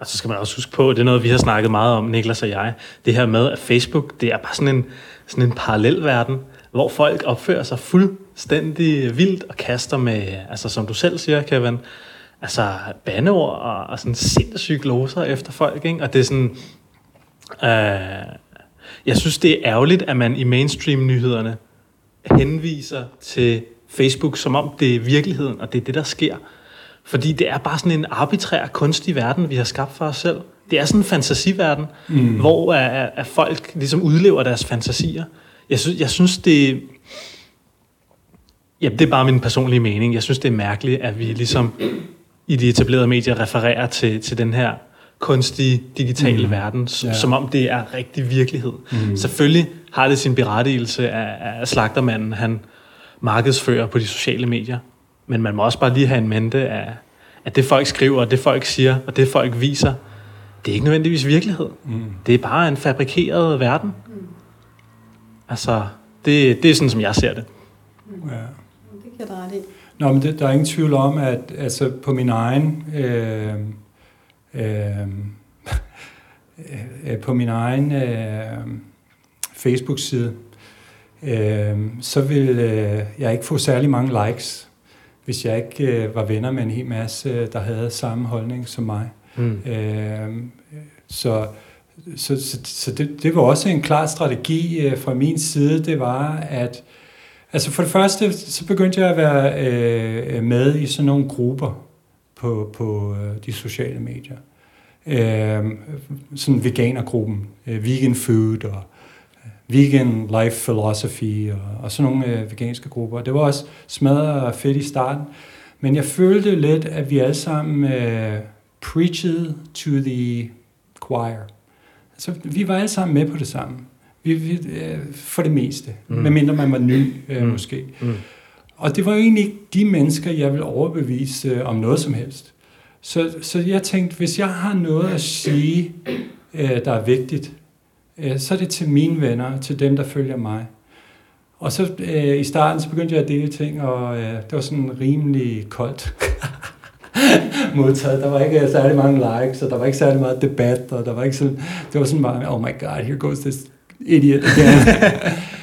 Og så skal man også huske på, det er noget, vi har snakket meget om, Niklas og jeg, det her med, at Facebook, det er bare sådan en, sådan en parallel verden, hvor folk opfører sig fuldstændig vildt og kaster med, altså som du selv siger, Kevin, altså bandeord og, og sådan sindssyge gloser efter folk, ikke? Og det er sådan... Øh, jeg synes, det er ærgerligt, at man i mainstream-nyhederne henviser til Facebook, som om det er virkeligheden, og det er det, der sker. Fordi det er bare sådan en arbitrær, kunstig verden, vi har skabt for os selv. Det er sådan en fantasiverden, mm. hvor at, at folk ligesom udlever deres fantasier. Jeg synes, jeg synes det... Ja, det er bare min personlige mening. Jeg synes, det er mærkeligt, at vi ligesom i de etablerede medier refererer til, til den her kunstige digitale mm. verden, ja. som om det er rigtig virkelighed. Mm. Selvfølgelig har det sin berettigelse af, af slagtermanden, han markedsfører på de sociale medier. Men man må også bare lige have en mente af, at det folk skriver, og det folk siger, og det folk viser, det er ikke nødvendigvis virkelighed. Mm. Det er bare en fabrikeret verden. Mm. Altså, det, det er sådan, som jeg ser det. Ja. Det kan jeg ret i. Nå, men det, der er ingen tvivl om, at altså, på min egen... Øh, øh, øh, på min egen øh, Facebook-side, øh, så vil øh, jeg ikke få særlig mange likes, hvis jeg ikke øh, var venner med en hel masse, der havde samme holdning som mig. Mm. Øh, så så, så, så det, det var også en klar strategi øh, fra min side, det var, at Altså for det første, så begyndte jeg at være øh, med i sådan nogle grupper på, på øh, de sociale medier. Øh, sådan veganergruppen, øh, vegan food og øh, vegan life philosophy og, og sådan nogle øh, veganske grupper. Det var også smadret fedt i starten, men jeg følte lidt, at vi alle sammen øh, preached to the choir. Altså, vi var alle sammen med på det samme. Vi, vi, øh, for det meste. Mm. Medmindre man var ny, øh, mm. måske. Mm. Og det var jo egentlig ikke de mennesker, jeg vil overbevise øh, om noget som helst. Så, så jeg tænkte, hvis jeg har noget at sige, øh, der er vigtigt, øh, så er det til mine venner, til dem, der følger mig. Og så øh, i starten, så begyndte jeg at dele ting, og øh, det var sådan rimelig koldt modtaget. Der var ikke øh, særlig mange likes, og der var ikke særlig meget debat, og der var ikke sådan, det var sådan bare, oh my god, here goes this idiot again.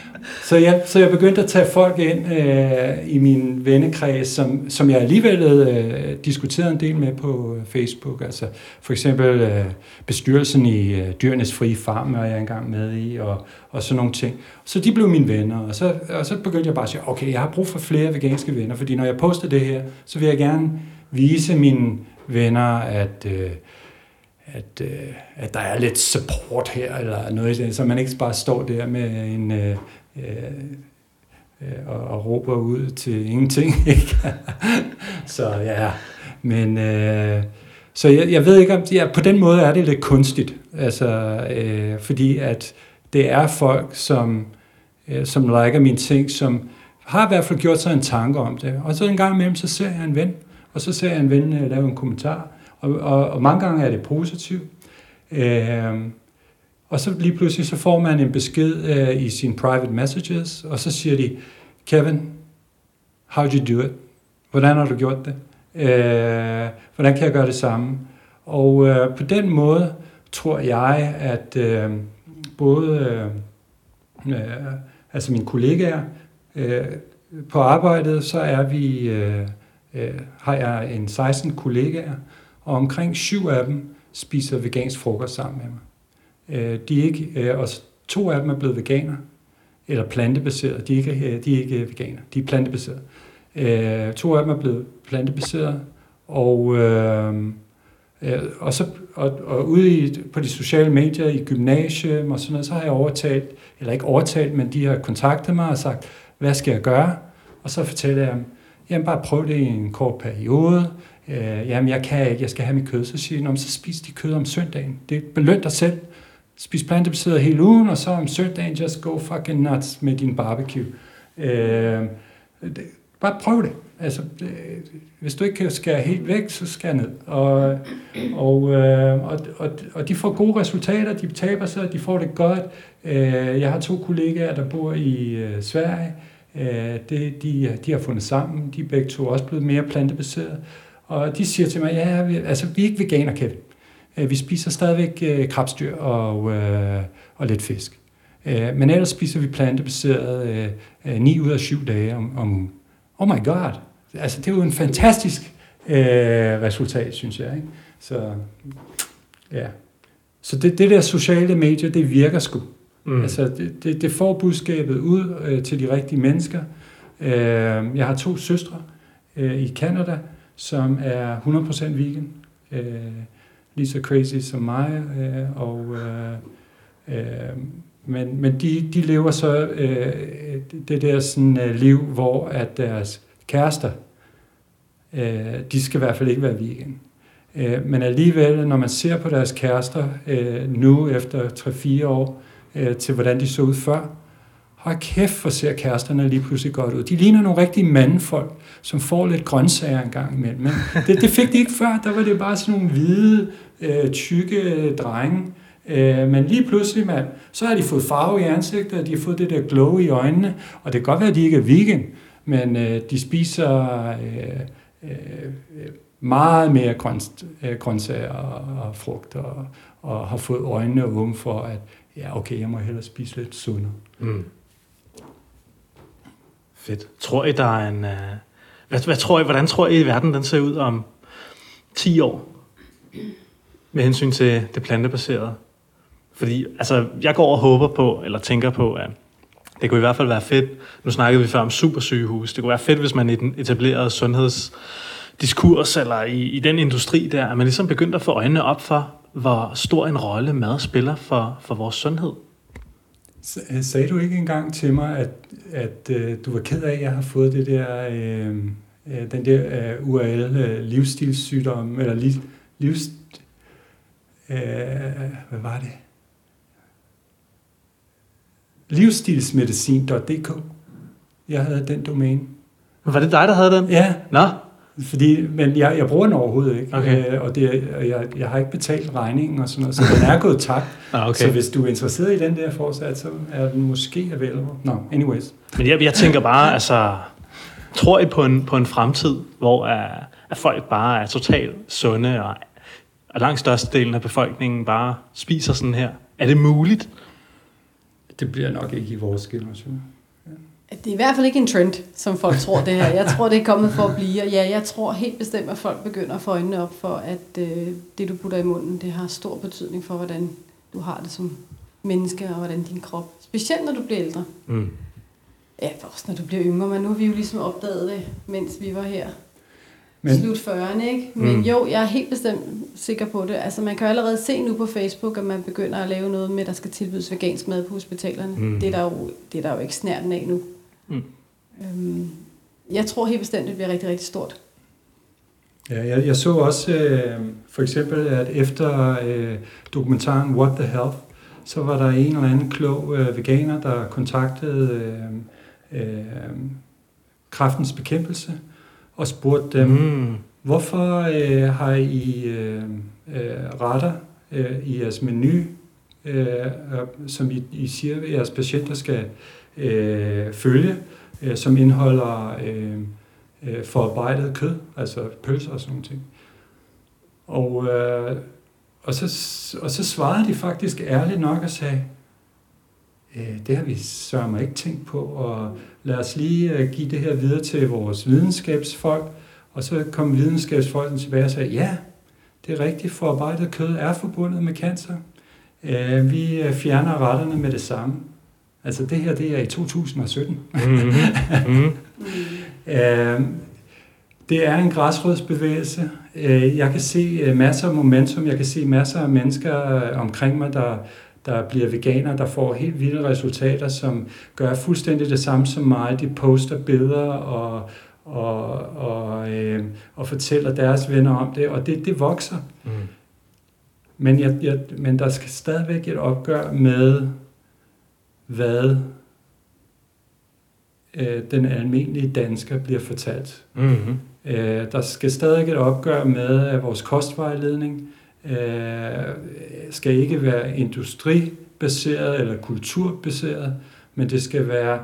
så, jeg, så jeg begyndte at tage folk ind øh, i min vennekreds, som, som jeg alligevel øh, diskuterede en del med på øh, Facebook. Altså for eksempel øh, bestyrelsen i øh, Dyrenes Frie Farm er jeg engang med i, og, og sådan nogle ting. Så de blev mine venner, og så, og så begyndte jeg bare at sige, okay, jeg har brug for flere veganske venner, fordi når jeg poster det her, så vil jeg gerne vise mine venner, at... Øh, at, øh, at der er lidt support her, eller noget så man ikke bare står der med en... Øh, Øh, øh, og, og råber ud til ingenting. Ikke? så ja, men øh, så jeg, jeg ved ikke om ja, på den måde er det lidt kunstigt, altså øh, fordi at det er folk som øh, som liker mine ting, som har i hvert fald gjort sig en tanke om det. Og så en gang imellem så ser jeg en ven, og så ser jeg en ven øh, lave en kommentar, og, og, og mange gange er det positivt. Øh, og så lige pludselig så får man en besked øh, i sine private messages, og så siger de, Kevin, how did you do it? Hvordan har du gjort det? Øh, hvordan kan jeg gøre det samme? Og øh, på den måde tror jeg, at øh, både øh, øh, altså mine kollegaer øh, på arbejdet, så er vi, øh, øh, har jeg en 16 kollegaer, og omkring syv af dem spiser vegansk frokost sammen med mig. Øh, de er ikke, øh, og to af dem er blevet veganer, eller plantebaseret. De er ikke, øh, de er ikke veganer, de er plantebaseret. Øh, to af dem er blevet plantebaseret, og, øh, øh, og, så, og, og ude i, på de sociale medier, i gymnasium og sådan noget, så har jeg overtalt, eller ikke overtalt, men de har kontaktet mig og sagt, hvad skal jeg gøre? Og så fortæller jeg dem, jamen bare prøv det i en kort periode, øh, jamen jeg kan ikke, jeg skal have mit kød. Så siger de, så spis de kød om søndagen. Det beløn dig selv. Spis plantebaseret hele ugen, og så om søndagen, just go fucking nuts med din barbecue. Øh, det, bare prøv det. Altså, det, hvis du ikke kan skære helt væk, så skær ned. Og, og, øh, og, og, og de får gode resultater, de taber sig, de får det godt. Øh, jeg har to kollegaer, der bor i øh, Sverige. Øh, det, de, de har fundet sammen. De er begge to også blevet mere plantebaseret. Og de siger til mig, ja, vi, altså vi er ikke veganer, Kevin. Øh, vi spiser stadigvæk øh, krabstyr og, øh, og lidt fisk. Men ellers spiser vi plantebaseret øh, øh, 9 ud af 7 dage om, om ugen. Oh my god! Altså, det er jo en fantastisk øh, resultat, synes jeg. Ikke? Så, ja. Så det, det der sociale medier, det virker sgu. Mm. Altså, det, det, det får budskabet ud øh, til de rigtige mennesker. Øh, jeg har to søstre øh, i Canada, som er 100% vegan. Øh, lige så crazy som mig. Øh, og, øh, øh, men men de, de lever så øh, det der sådan, øh, liv, hvor at deres kærester, øh, de skal i hvert fald ikke være vegan. Øh, men alligevel, når man ser på deres kærester øh, nu efter 3-4 år, øh, til hvordan de så ud før, Hold kæft, hvor ser kæresterne lige pludselig godt ud. De ligner nogle rigtige mandfolk, som får lidt grøntsager en gang imellem. Men det, det fik de ikke før. Der var det bare sådan nogle hvide, øh, tykke drenge. Øh, men lige pludselig, mand, så har de fået farve i ansigtet, og de har fået det der glow i øjnene. Og det kan godt være, at de ikke er vegan, men øh, de spiser øh, øh, meget mere grønt, øh, grøntsager og, og frugt, og, og har fået øjnene åbne for, at ja, okay, jeg må hellere spise lidt sundere. Mm. Fedt. Tror I, der er en... Uh, hvad, hvad tror I, hvordan tror I, verden den ser ud om 10 år? Med hensyn til det plantebaserede. Fordi altså, jeg går og håber på, eller tænker på, at det kunne i hvert fald være fedt. Nu snakkede vi før om supersygehus. Det kunne være fedt, hvis man i den etablerede sundhedsdiskurs, eller i, i den industri der, at man ligesom begyndte at få øjnene op for, hvor stor en rolle mad spiller for, for vores sundhed. Øh, sagde du ikke engang til mig, at, at uh, du var ked af, at jeg har fået det der, uh, uh, den der uh, URL uh, livsstilssygdom, eller liv, livs... Uh, hvad var det? Livsstilsmedicin.dk. Jeg havde den domæne. Var det dig, der havde den? Ja. Nå, fordi, men jeg, jeg bruger den overhovedet ikke, okay. øh, og det, jeg, jeg har ikke betalt regningen og sådan noget, så den er gået tak. ah, okay. Så hvis du er interesseret i den der forsat, så er den måske available. Nå, no, anyways. Men jeg, jeg tænker bare, altså, tror I på en, på en fremtid, hvor at, at folk bare er totalt sunde, og at langt størstedelen af befolkningen bare spiser sådan her? Er det muligt? Det bliver nok ikke i vores generation. Det er i hvert fald ikke en trend, som folk tror det her. Jeg tror, det er kommet for at blive. Og ja, jeg tror helt bestemt, at folk begynder at få øjnene op for, at øh, det, du putter i munden, det har stor betydning for, hvordan du har det som menneske, og hvordan din krop, specielt når du bliver ældre. Mm. Ja, også når du bliver yngre, men nu har vi jo ligesom opdaget det, mens vi var her. Men- Slut 40'erne, ikke? Men Mm. jo, jeg er helt bestemt sikker på det. Altså, man kan jo allerede se nu på Facebook, at man begynder at lave noget med, at der skal tilbydes vegansk mad på hospitalerne. Mm. Det, er der jo, det er der jo ikke snærten af nu. Mm. Øhm, jeg tror helt bestemt, det bliver rigtig, rigtig stort. Ja, jeg, jeg så også øh, for eksempel, at efter øh, dokumentaren What the Health, så var der en eller anden klog øh, veganer, der kontaktede øh, øh, kraftens bekæmpelse og spurgte dem, Mm. Hvorfor øh, har I øh, øh, retter øh, i jeres menu, øh, øh, som I, I siger, at jeres patienter skal øh, følge, øh, som indeholder øh, øh, forarbejdet kød, altså pølser og sådan noget. ting? Og, øh, og, så, og så svarede de faktisk ærligt nok og sagde, øh, det har vi sørger ikke tænkt på, og lad os lige øh, give det her videre til vores videnskabsfolk, og så kom videnskabsfolkene tilbage og sagde, ja, det er rigtigt, forarbejdet kød er forbundet med cancer. Vi fjerner retterne med det samme. Altså det her, det er i 2017. Mm-hmm. Mm. Mm. Øh, det er en græsrodsbevægelse. Øh, jeg kan se øh, masser af momentum. Jeg kan se masser af mennesker øh, omkring mig, der, der bliver veganer, der får helt vilde resultater, som gør fuldstændig det samme som mig. De poster billeder og, og, og, øh, og fortæller deres venner om det, og det, det vokser. Mm. Men, jeg, jeg, men der skal stadigvæk et opgør med, hvad øh, den almindelige dansker bliver fortalt. Mm-hmm. Øh, der skal stadig et opgør med, at vores kostvejledning øh, skal ikke være industribaseret eller kulturbaseret, men det skal være,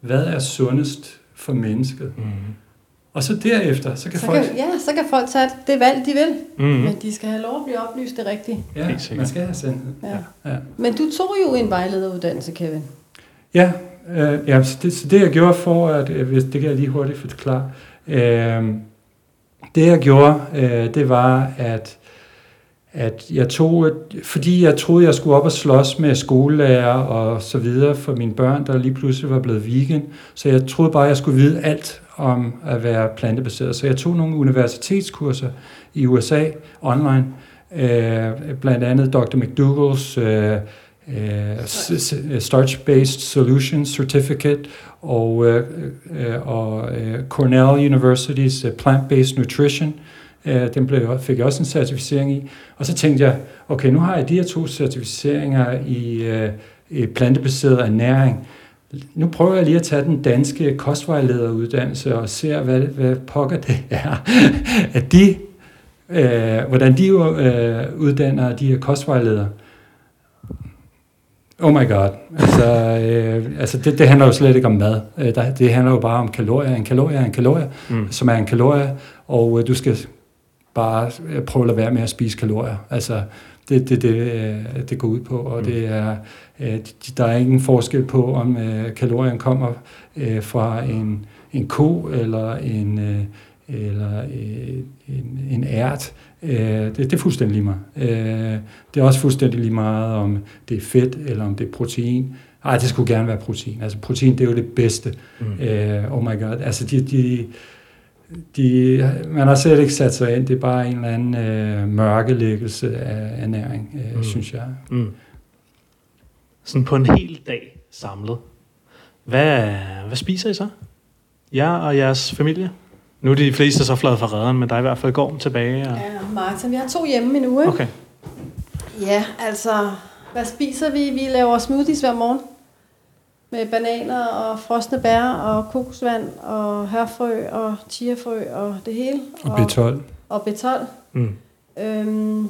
hvad er sundest for mennesket. Mm-hmm. Og så derefter, så kan Så folk... kan, ja, så kan folk tage det valg, de vil. Mm-hmm. Men de skal have lov at blive oplyst det rigtigt. Ja, man skal have sandhed. Ja. Ja. Men du tog jo en vejlederuddannelse, Kevin. Ja, øh, ja så, det, så det jeg gjorde for, at øh, hvis det kan jeg lige hurtigt forklare. Øh, det jeg gjorde, øh, det var, at, at jeg tog, et, fordi jeg troede, jeg skulle op og slås med skolelærer og så videre for mine børn, der lige pludselig var blevet vegan, så jeg troede bare, jeg skulle vide alt om at være plantebaseret. Så jeg tog nogle universitetskurser i USA online, øh, blandt andet Dr. McDougall's øh, øh, Starch-Based Solutions Certificate og, øh, øh, og øh, Cornell University's øh, Plant-Based Nutrition. Øh, den blev, fik jeg også en certificering i. Og så tænkte jeg, okay, nu har jeg de her to certificeringer i, øh, i plantebaseret ernæring. Nu prøver jeg lige at tage den danske kostvejlederuddannelse og se, hvad, hvad pokker det er, at de, øh, hvordan de øh, uddanner de her kostvejledere. Oh my god. Altså, øh, altså det, det handler jo slet ikke om mad. Øh, der, det handler jo bare om kalorier. En kalorie er en kalorie, Mm. som er en kalorie, og øh, du skal bare øh, prøve at lade være med at spise kalorier. Altså, det det, det, øh, det går ud på, og Mm. det er, øh, der er ingen forskel på, om øh, kalorien kommer øh, fra en, en ko eller en, øh, eller øh, en, en ært. Øh, det, det er fuldstændig lige meget. Øh, det er også fuldstændig lige meget, om det er fedt eller om det er protein. Ej, det skulle gerne være protein. Altså protein, det er jo det bedste. Mm. Øh, oh my god. Altså de, de, de, man har slet ikke sat sig ind. Det er bare en eller anden øh, mørkelæggelse af ernæring, øh, Mm. mm. synes jeg. Mm. Sådan på en hel dag samlet. Hvad, hvad spiser I så? Jer og jeres familie? Nu er de fleste så flad fra redderen, men der er i hvert fald Gorm tilbage. Og... Ja, Martin, vi har to hjemme endnu, ikke? Okay. Ja, altså, hvad spiser vi? Vi laver smoothies hver morgen. Med bananer og frosne bær og kokosvand og hørfrø og chiafrø og det hele. Og B12. Og B12. Mm. Øhm,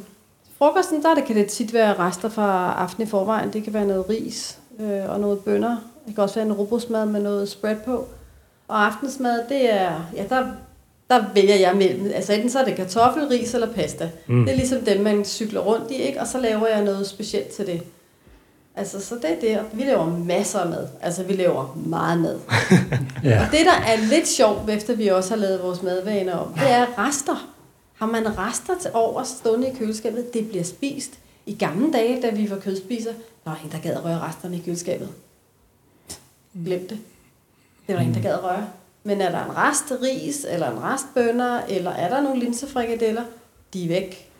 frokosten, der kan det tit være rester fra aften i forvejen. Det kan være noget ris øh, og noget bønner. Det kan også være en robrødsmad med noget spread på. Og aftensmad, det er, ja, der, der vælger jeg mellem. Altså enten så er det kartoffel, ris eller pasta. Mm. Det er ligesom dem, man cykler rundt i, ikke? Og så laver jeg noget specielt til det. Altså, så det er det. Vi laver masser af mad. Altså, vi laver meget mad. Ja. Og det, der er lidt sjovt, efter vi også har lavet vores madvaner om, det er rester. Har man rester til over stående i køleskabet, det bliver spist. I gamle dage, da vi var kødspiser, der var ingen, der gad at røre resterne i køleskabet. Glem det. Det var ingen, der gad at røre. Men er der en rest ris, eller en rest bønner, eller er der nogle linsefrikadeller, de er væk.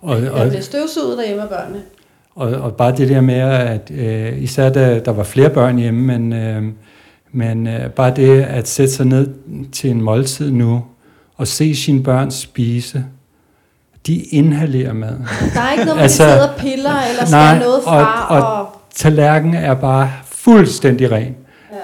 Og, Der og, bliver støvsuget derhjemme af børnene. og, og bare det der med, at øh, især da der var flere børn hjemme, men, øh, men øh, bare det at sætte sig ned til en måltid nu, og se sine børn spise, de inhalerer maden. Der er ikke noget, man Altså, sidder og piller, eller skal nej, noget fra. og- Og, og- Tallerkenen er bare fuldstændig ren.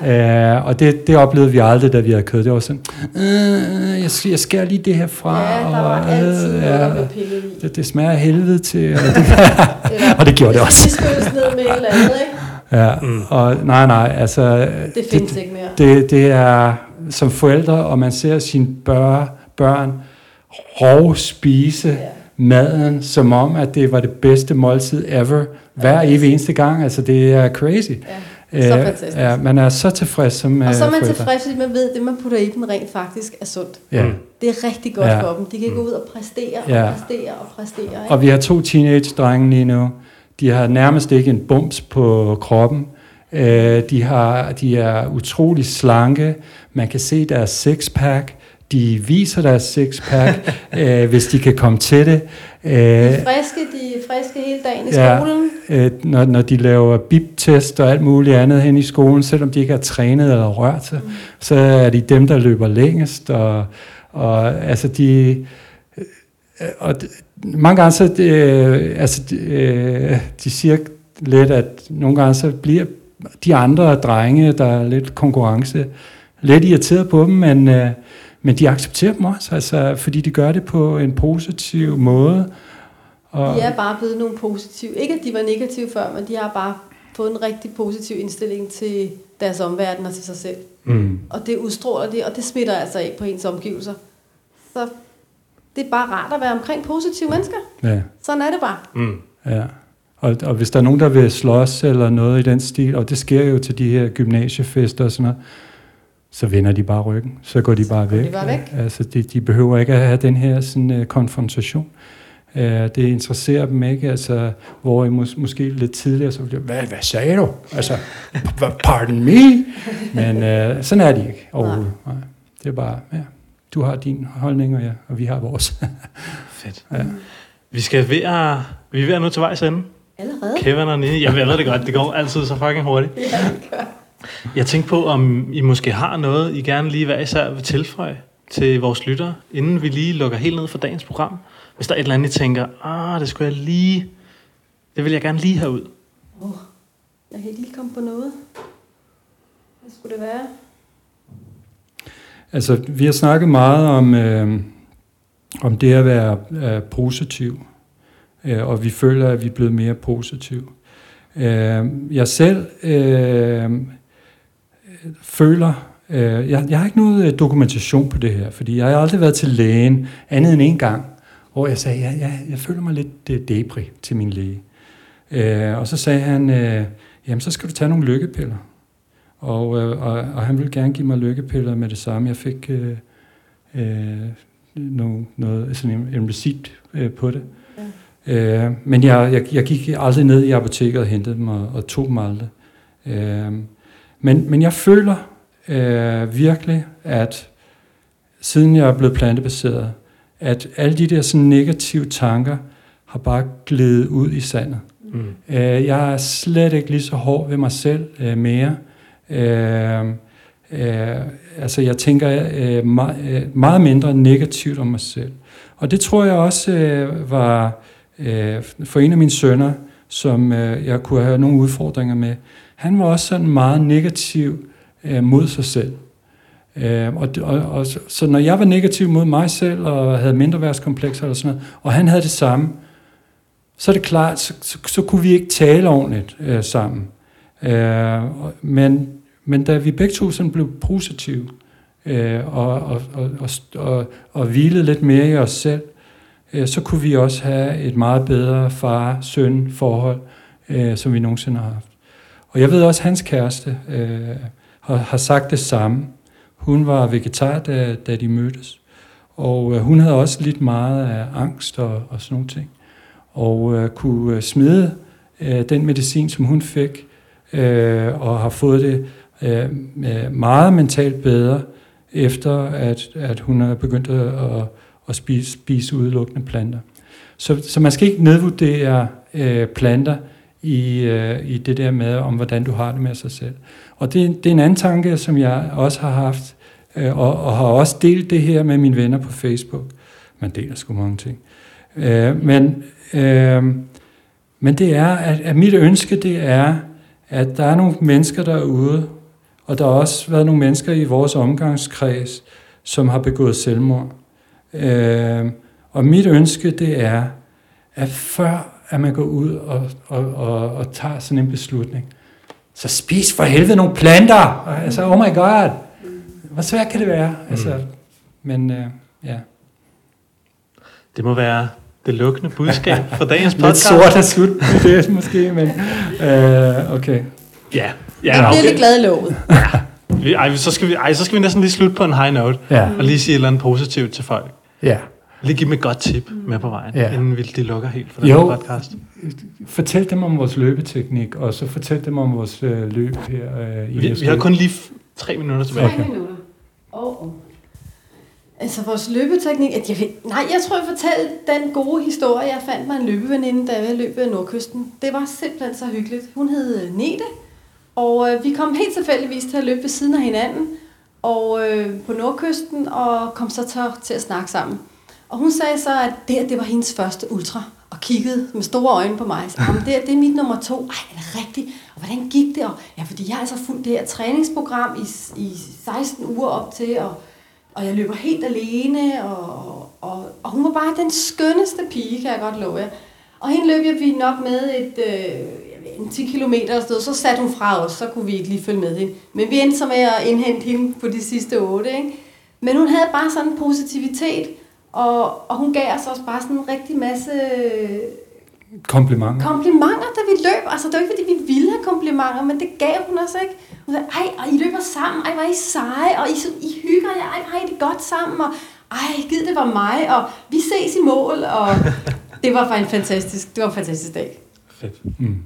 Ja. Øh, og det, det oplevede vi aldrig, da vi havde kød. Det var sådan, øh, jeg, jeg skærer lige det her fra. ja, der var og, altid noget, der ja, blev pillet i. det, det smager helvede til. Og det, Eller, og det gjorde det også. Det skyldes ned med et eller andet, ikke? Ja, mm. og nej, nej, altså... Det findes ikke mere. Det, det er som forældre, og man ser sine bør, børn rov spise Ja. maden, som om, at det var det bedste måltid ever, hver evig eneste gang. Altså, det er crazy. Ja. Så Øh, fantastisk. Ja, man er så tilfreds som Og så er øh, man forældre. tilfreds, fordi man ved, at det, man putter i dem rent faktisk er sundt. Ja. Mm. Det er rigtig godt Ja. for dem. De kan gå ud og præstere og Ja. præstere og præstere. Ikke? Og vi har to teenage-drenge lige nu. De har nærmest ikke en bums på kroppen. Øh, de, har, de er utrolig slanke. Man kan se deres sixpack. De viser deres sixpack, øh, hvis de kan komme til det. de Øh, er friske, de er friske hele dagen i Ja. skolen. øh, når, når de laver bip-test og alt muligt andet hen i skolen, selvom de ikke har trænet eller rørt sig, mm. så er de dem, der løber længst. Og, og altså de... øh, Og mange gange så, øh, altså, de, øh, de siger lidt, at nogle gange så bliver de andre drenge, der er lidt konkurrence, lidt irriteret på dem, men, øh, men de accepterer dem også, altså, fordi de gør det på en positiv måde. Og, De er bare blevet nogle positive. Ikke at de var negative før, men de har bare fået en rigtig positiv indstilling til deres omverden og til sig selv. mm. Og det udstråler de, og det smitter altså af på ens omgivelser. Så det er bare rart at være omkring positive mennesker. Ja, Sådan er det bare. Mm. ja. Og, og hvis der er nogen, der vil slås eller noget i den stil, og det sker jo til de her gymnasiefester og sådan noget, så vender de bare ryggen. Så går de bare går de væk. bare væk. Altså, de, de behøver ikke at have den her sådan, uh, konfrontation. Uh, det interesserer dem ikke. Altså, hvor I mås- måske lidt tidligere, så ville de, hvad, hvad sagde du? Altså, p- pardon me? Men uh, sådan er de ikke overhovedet. Nej. Det er bare, ja, du har din holdning, og, ja, og vi har vores. Fedt. Ja. Vi skal ved at, vi er ved at nå til vejs ende. Allerede? Kevin og Nini. Jeg ved det godt, det går altid så fucking hurtigt. Ja, det gør. Jeg tænkte på, om I måske har noget, I gerne lige hver især vil tilføje til vores lyttere, inden vi lige lukker helt ned for dagens program. Hvis der er et eller andet, I tænker, ah, det skulle jeg lige, det vil jeg gerne lige have ud. Oh, jeg kan ikke lige komme på noget. Hvad skulle det være? Altså, vi har snakket meget om, øh, om det at være øh, positiv, øh, og vi føler, at vi er blevet mere positiv. Øh, jeg selv øh, føler, øh, jeg, jeg har ikke noget øh, dokumentation på det her, fordi jeg har aldrig været til lægen andet end en gang, hvor jeg sagde, ja, ja, jeg føler mig lidt øh, depri til min læge. Øh, og så sagde han, øh, jamen så skal du tage nogle lykkepiller. Og, øh, og, og han ville gerne give mig lykkepiller med det samme. Jeg fik øh, øh, noget, noget, sådan en, en receipt øh, på det. Ja. Øh, men jeg, jeg, jeg gik aldrig ned i apoteket og hentede dem og, og tog dem aldrig. Øh, men, men jeg føler øh, virkelig, at siden jeg er blevet plantebaseret, at alle de der sådan negative tanker har bare glidet ud i sandet. Mm. Øh, jeg er slet ikke lige så hård ved mig selv øh, mere. Øh, øh, altså jeg tænker øh, meget, øh, meget mindre negativt om mig selv. Og det tror jeg også øh, var øh, for en af mine sønner, som øh, jeg kunne have nogle udfordringer med. Han var også sådan meget negativ øh, mod sig selv. Øh, og, og, og, så, så når jeg var negativ mod mig selv og havde mindreværdskomplekser eller sådan noget, og han havde det samme, så er det klart, så, så, så kunne vi ikke tale ordentligt øh, sammen. Øh, men, men da vi begge to sådan blev positive, øh, og, og, og, og, og, og hvilede lidt mere i os selv, øh, så kunne vi også have et meget bedre far-søn forhold, øh, som vi nogensinde har haft. Og jeg ved også, at hans kæreste øh, har, har sagt det samme. Hun var vegetar, da, da de mødtes. Og øh, hun havde også lidt meget af angst og, og sådan nogle ting. Og øh, kunne øh, smide øh, den medicin, som hun fik, øh, og har fået det øh, øh meget mentalt bedre, efter at, at hun er begyndt at, at, at spise, spise udelukkende planter. Så, så man skal ikke nedvurdere øh, planter i, øh, i det der med, om hvordan du har det med sig selv. Og det, det er en anden tanke, som jeg også har haft, øh, og, og har også delt det her med mine venner på Facebook. Man deler sgu mange ting. Øh, men, øh, men det er, at, at mit ønske, det er, at der er nogle mennesker derude, og der har også været nogle mennesker i vores omgangskreds, som har begået selvmord. Øh, og mit ønske, det er, at før at man går ud og, og, og, og tager sådan en beslutning, så spis for helvede nogle planter! Altså, oh my god! Hvor svært kan det være? Altså, mm. Men uh, ja. Det må være det lukkende budskab for dagens podcast. Lidt sort at slutte det måske, men uh, okay. Ja, ja okay. Jeg bliver lidt glad i låget. ja. Ej, så skal vi, ej, så skal vi næsten lige slutte på en high note, ja. og lige sige et eller andet positivt til folk. Ja. Lige give dem et godt tip med på vejen, ja. inden vi de lukker helt for den jo, her podcast. Fortæl dem om vores løbeteknik, og så fortæl dem om vores øh, løb her. Øh, i vi, vi har kun lige tre minutter tilbage. Tre minutter. Oh. Altså vores løbeteknik, at jeg, nej, jeg tror, jeg fortalte den gode historie. Jeg fandt mig en løbeveninde, da jeg løb ved Nordkysten. Det var simpelthen så hyggeligt. Hun hed Nete, og øh, vi kom helt tilfældigvis til at løbe ved siden af hinanden og øh, på Nordkysten, og kom så til, til at snakke sammen. Og hun sagde så, at det, det var hendes første ultra, og kiggede med store øjne på mig. Så, det, det er mit nummer to. Ej, er det rigtigt? Og hvordan gik det? Og, ja, fordi jeg har altså fulgt det her træningsprogram i, i 16 uger op til, og, og jeg løber helt alene, og, og, og hun var bare den skønneste pige, kan jeg godt love jer. Og hende løb jeg vi nok med et, øh, en 10 km sted, så satte hun fra os, så kunne vi ikke lige følge med hende. Men vi endte så med at indhente hende på de sidste 8, ikke? Men hun havde bare sådan en positivitet, og, og hun gav os også bare sådan en rigtig masse komplimenter. komplimenter, da vi løb. Altså, det var ikke, fordi vi ville have komplimenter, men det gav hun os ikke. Hun sagde, ej, og I løber sammen, ej, var I seje, og I, I hygger jer, ej, har I det godt sammen, og ej, gid det var mig, og vi ses i mål, og det var en fantastisk, det var en fantastisk dag. Fedt. Mm.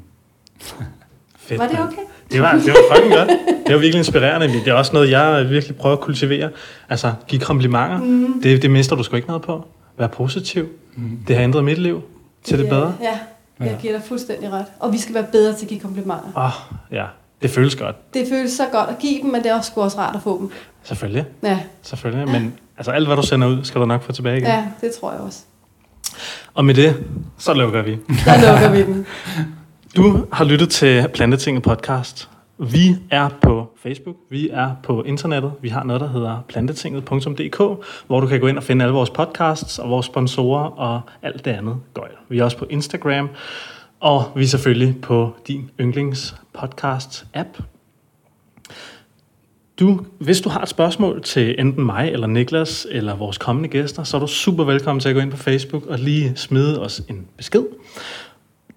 Fedt. Var det okay? Det var, det var fucking godt. Det var virkelig inspirerende. Det er også noget, jeg virkelig prøver at kultivere. Altså, give komplimenter. Mm. Det, det mister du sgu ikke noget på. Vær positiv. Mm. Det har ændret mit liv til det ja, bedre. Ja, jeg giver dig fuldstændig ret. Og vi skal være bedre til at give komplimenter. Åh, oh, ja. Det føles godt. Det føles så godt at give dem, men det er også, også rart at få dem. Selvfølgelig. Ja. Selvfølgelig. Men altså, alt, hvad du sender ud, skal du nok få tilbage igen. Ja, det tror jeg også. Og med det, så lukker vi. Så lukker vi den. Du har lyttet til Plantetinget podcast. Vi er på Facebook, vi er på internettet, vi har noget, der hedder plantetinget.dk, hvor du kan gå ind og finde alle vores podcasts og vores sponsorer og alt det andet gøjl. Vi er også på Instagram, og vi er selvfølgelig på din yndlings podcast app. Du, hvis du har et spørgsmål til enten mig eller Niklas eller vores kommende gæster, så er du super velkommen til at gå ind på Facebook og lige smide os en besked.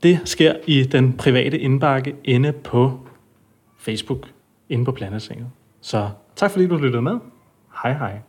Det sker i den private indbakke inde på Facebook, inde på Planetsinget. Så tak fordi du lyttede med. Hej hej.